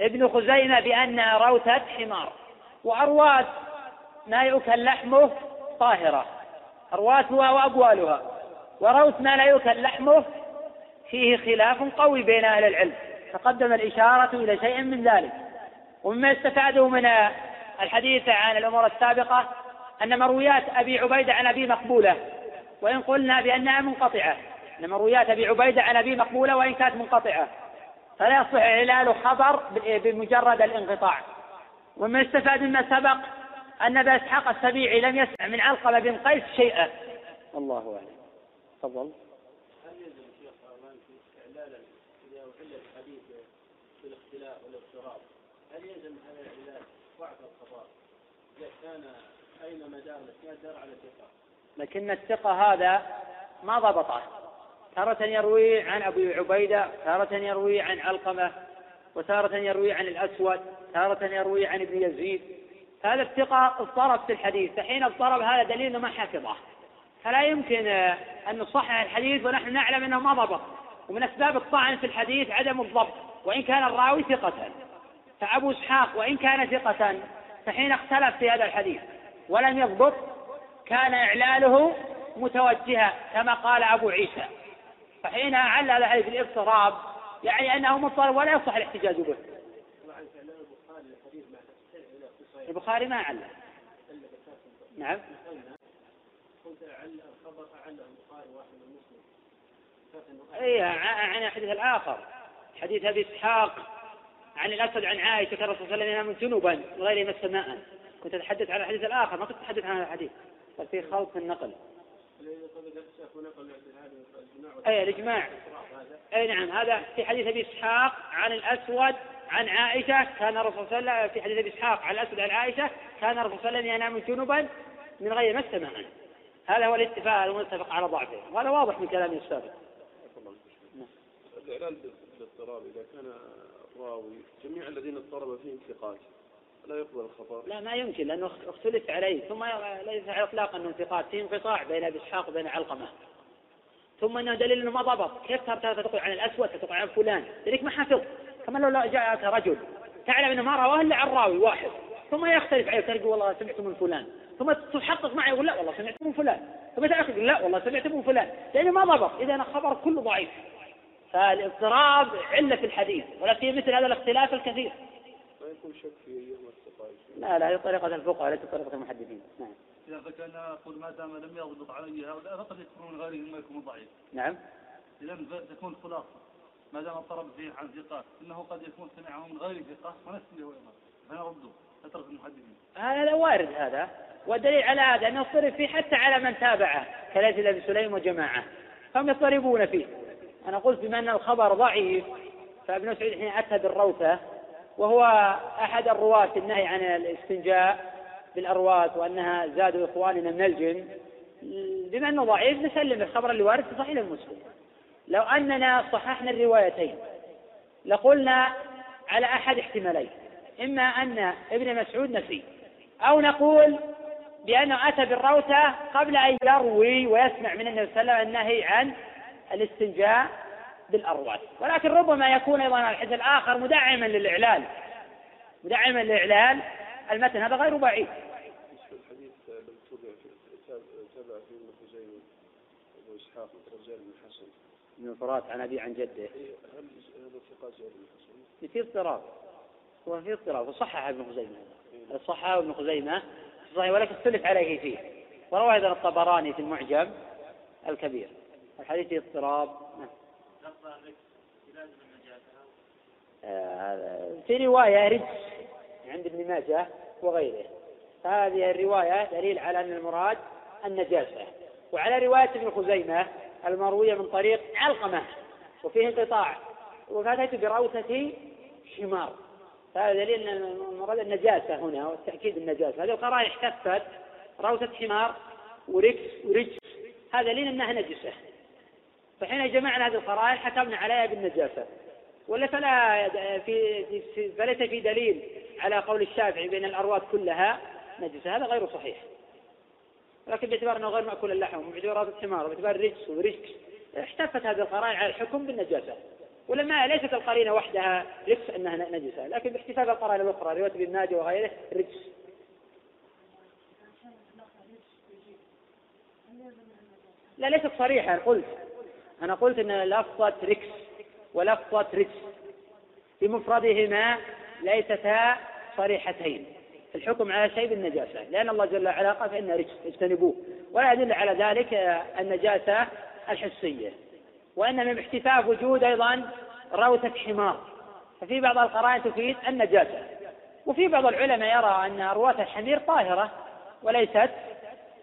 ابن خزيمة بأنها روثة حمار وأرواث ما يؤكل لحمه طاهرة أرواثها وأبوالها وروث ما لا يؤكل لحمه فيه خلاف قوي بين أهل العلم تقدم الإشارة إلى شيء من ذلك ومما استفاده من الحديث عن الأمور السابقة أن مرويات أبي عبيدة عن أبي مقبولة وإن قلنا بأنها منقطعة أن مرويات أبي عبيدة عن أبي مقبولة وإن كانت منقطعة فلا يصح علال خبر بمجرد الانقطاع وما استفاد مما سبق أن أبا إسحاق السبيعي لم يسمع من علقمة بن قيس شيئا
الله أعلم تفضل هل يلزم شيخ في استعلال إذا أحل الحديث بالاختلاء والاضطراب
هل يلزم هذا العلاج ضعف الخبر إذا كان أين مدار الإسناد على الثقه؟ لكن الثقة هذا ما ضبطه تارة يروي عن أبي عبيدة تارة يروي عن علقمة وتارة يروي عن الأسود تارة يروي عن ابن يزيد هذا الثقة اضطرب في الحديث فحين اضطرب هذا دليل أنه ما حفظه فلا يمكن أن نصحح الحديث ونحن نعلم أنه ما ضبط ومن أسباب الطعن في الحديث عدم الضبط وإن كان الراوي ثقة فأبو إسحاق وإن كان ثقة فحين اختلف في هذا الحديث ولم يضبط كان إعلاله متوجها كما قال أبو عيسى فحينها علل في الاضطراب يعني أنه مضطرب ولا يصح الاحتجاج به البخاري ما علل نعم قلت الخبر البخاري واحد اي عن الحديث الاخر حديث ابي اسحاق عن الاسد عن عائشه كان الرسول صلى الله عليه وسلم جنبا وغير مس ماء كنت اتحدث عن الحديث الاخر ما كنت اتحدث عن الحديث ففي خلط في النقل أي الإجماع أي نعم هذا في حديث أبي إسحاق عن الأسود عن عائشة كان الرسول صلى الله عليه وسلم في حديث أبي إسحاق عن الأسود عن عائشة كان الرسول صلى الله عليه وسلم ينام جنبا من غير ما استمع هذا هو الاتفاق المتفق على ضعفه وهذا واضح من كلام السابق
الإعلان بالاضطراب إذا كان الراوي جميع الذين اضطرب فيهم ثقات لا
يقبل الخبر
لا
ما يمكن لأنه اختلف عليه ثم ليس على اطلاق أنه انتقاد في انقطاع بين أبي إسحاق وبين علقمة ثم أنه دليل أنه ما ضبط كيف تقول عن الأسود تقول عن فلان ذلك ما حفظ كما لو جاءك رجل تعلم أنه ما رواه إلا عن راوي واحد ثم يختلف عليه تلقى والله سمعت من فلان ثم تحقق معي يقول لا والله سمعت من فلان ثم تأخذ لا والله سمعت من فلان لأنه ما ضبط إذا الخبر كله ضعيف فالاضطراب علة في الحديث ولا في مثل هذا الاختلاف الكثير يكون شك في أيام لا لا هي طريقة الفقهاء ليست طريقة المحدثين نعم إذا فكان يقول ما دام لم يضبط علي هؤلاء فقد يكون من غيرهم ما يكون ضعيف نعم إذا تكون خلاصة ما دام اضطرب فيه عن ثقة انه قد يكون سمعه من غير ثقه ونسمه ايضا فنرده فترك المحدثين هذا وارد هذا والدليل على هذا انه صرف فيه حتى على من تابعه كاليزيد ابي سليم وجماعه فهم يضطربون فيه انا قلت بما ان الخبر ضعيف فابن سعيد حين اتى بالروثه وهو أحد الرواة النهي عن الاستنجاء بالأرواس وأنها زادوا إخواننا من الجن بما أنه ضعيف نسلم الخبر اللي وارد في صحيح المسلم لو أننا صححنا الروايتين لقلنا على أحد احتمالين إما أن ابن مسعود نسي أو نقول بأنه أتى بالروثة قبل أن يروي ويسمع من النبي صلى الله عليه وسلم النهي عن الاستنجاء بالارواح ولكن ربما يكون أيضا الحزب الآخر مدعما للإعلال مدعما للإعلال المتن هذا غير بعيد اسحاق بن من الفرات عن ابي عن جده هل هذا في اضطراب هو في اضطراب وصحح ابن خزيمه صححه ابن خزيمه صحيح ولكن اختلف عليه فيه وروى ايضا الطبراني في المعجم الكبير الحديث اضطراب آه، في رواية رجس عند ابن ماجه وغيره هذه الرواية دليل على أن المراد النجاسة وعلى رواية ابن خزيمة المروية من طريق علقمة وفيه انقطاع وفاتت بروثة حمار هذا دليل أن المراد النجاسة هنا والتأكيد النجاسة هذه القرائح كفت روثة حمار ورجس ورجس هذا دليل أنها نجسة فحين جمعنا هذه القرائن حكمنا عليها بالنجاسة ولا فلا في فليس في دليل على قول الشافعي بأن الأرواد كلها نجسة هذا غير صحيح لكن باعتبار أنه غير مأكول اللحم وباعتبار الثمار وباعتبار رجس ورجس احتفت هذه القرائن على الحكم بالنجاسة ولما ليست القرينة وحدها رجس أنها نجسة لكن باحتفاظ القرائن الأخرى رواية ابن ماجه وغيره رجس لا ليست صريحة قلت أنا قلت أن لفظة ركس ولفظة رجس بمفردهما ليستا صريحتين في الحكم على شيء بالنجاسة لأن الله جل وعلا قال فإن رجس اجتنبوه ولا يدل على ذلك النجاسة الحسية وإنما احتفاف وجود أيضا روثة حمار ففي بعض القرائن تفيد النجاسة وفي بعض العلماء يرى أن روثة الحمير طاهرة وليست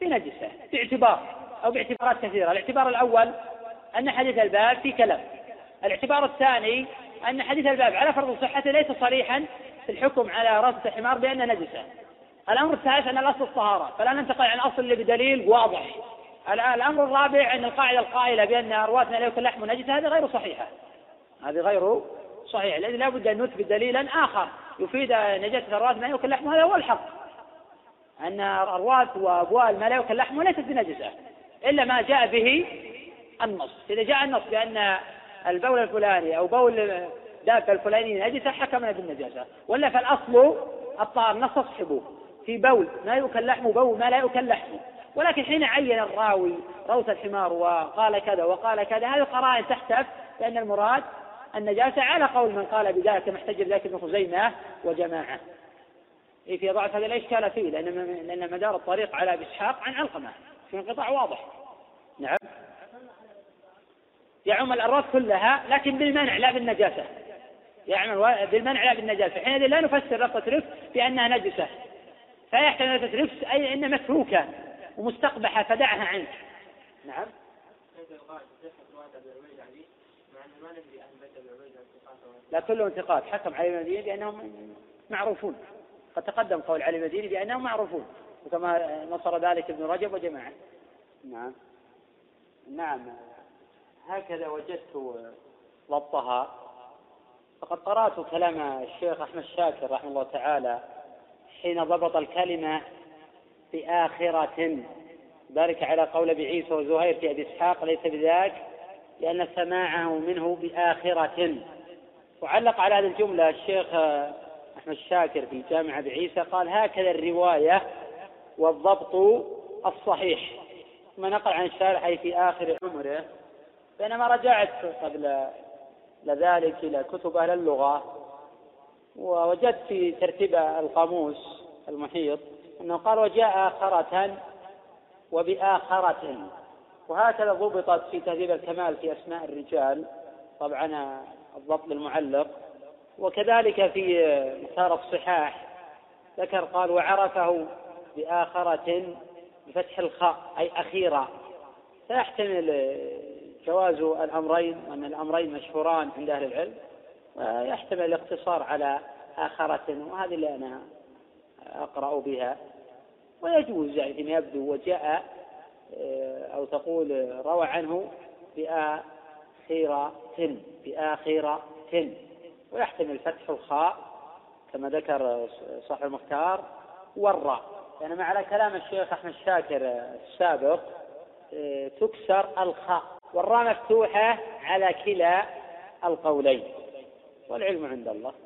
بنجسة باعتبار أو باعتبارات كثيرة الاعتبار الأول أن حديث الباب في كلام الاعتبار الثاني أن حديث الباب على فرض صحته ليس صريحا في الحكم على رأس الحمار بأنه نجسة الأمر الثالث أن الأصل الطهارة فلا ننتقل عن أصل بدليل واضح الأمر الرابع أن القاعدة القائلة بأن أرواثنا لا يكون لحم نجسة هذه غير صحيحة هذه غير صحيحة لذلك لا بد أن نثبت دليلا آخر يفيد نجاسة أرواثنا لا يكون لحم هذا هو الحق أن الأرواث وأبوال ما لا يكون لحمه ليست بنجسة إلا ما جاء به النص إذا جاء النص بأن البول الفلاني أو بول ذاك الفلانية نجسة حكمنا بالنجاسة ولا فالأصل الطعام اصحبه في بول ما يؤكل لحمه بول ما لا يؤكل لحمه ولكن حين عين الراوي روث الحمار وقال كذا وقال كذا هذه القرائن تحتف بأن المراد النجاسة على قول من قال بذلك كما احتج بذلك ابن خزيمة وجماعة إيه، في ضعف هذا الاشكال فيه لأن مدار الطريق على إسحاق عن علقمة في انقطاع واضح نعم يعم الأراض كلها لكن بالمنع لا بالنجاسة يعمل بالمنع لا بالنجاسة حينئذ لا نفسر لفظة رفس بأنها نجسة فيحتمل يحتمل لفظة رفس أي أن متروكة ومستقبحة فدعها عنك نعم لا كلهم ثقات حكم علي المديني بأنهم معروفون قد تقدم قول علي المديني بأنهم معروفون وكما نصر ذلك ابن رجب وجماعة نعم نعم هكذا وجدت ضبطها فقد قرأت كلام الشيخ أحمد شاكر رحمه الله تعالى حين ضبط الكلمة بآخرة ذلك على قول أبي عيسى وزهير في أبي إسحاق ليس بذاك لأن سماعه منه بآخرة وعلق على هذه الجملة الشيخ أحمد شاكر في جامع أبي عيسى قال هكذا الرواية والضبط الصحيح ثم نقل عن الشارح في آخر عمره بينما رجعت قبل لذلك إلى كتب أهل اللغة ووجدت في ترتيب القاموس المحيط أنه قال وجاء آخرة وبآخرة وهكذا ضبطت في تهذيب الكمال في أسماء الرجال طبعا الضبط المعلق وكذلك في مختار الصحاح ذكر قال وعرفه بآخرة بفتح الخاء أي أخيرة فيحتمل جواز الأمرين وأن الأمرين مشهوران عند أهل العلم ويحتمل الاقتصار على آخرة وهذه اللي أنا أقرأ بها ويجوز يعني فيما يبدو وجاء أو تقول روى عنه بآخرة بآخرة ويحتمل فتح الخاء كما ذكر صاحب المختار والراء يعني مع كلام الشيخ أحمد شاكر السابق تكسر الخاء والراء مفتوحة على كلا القولين والعلم عند الله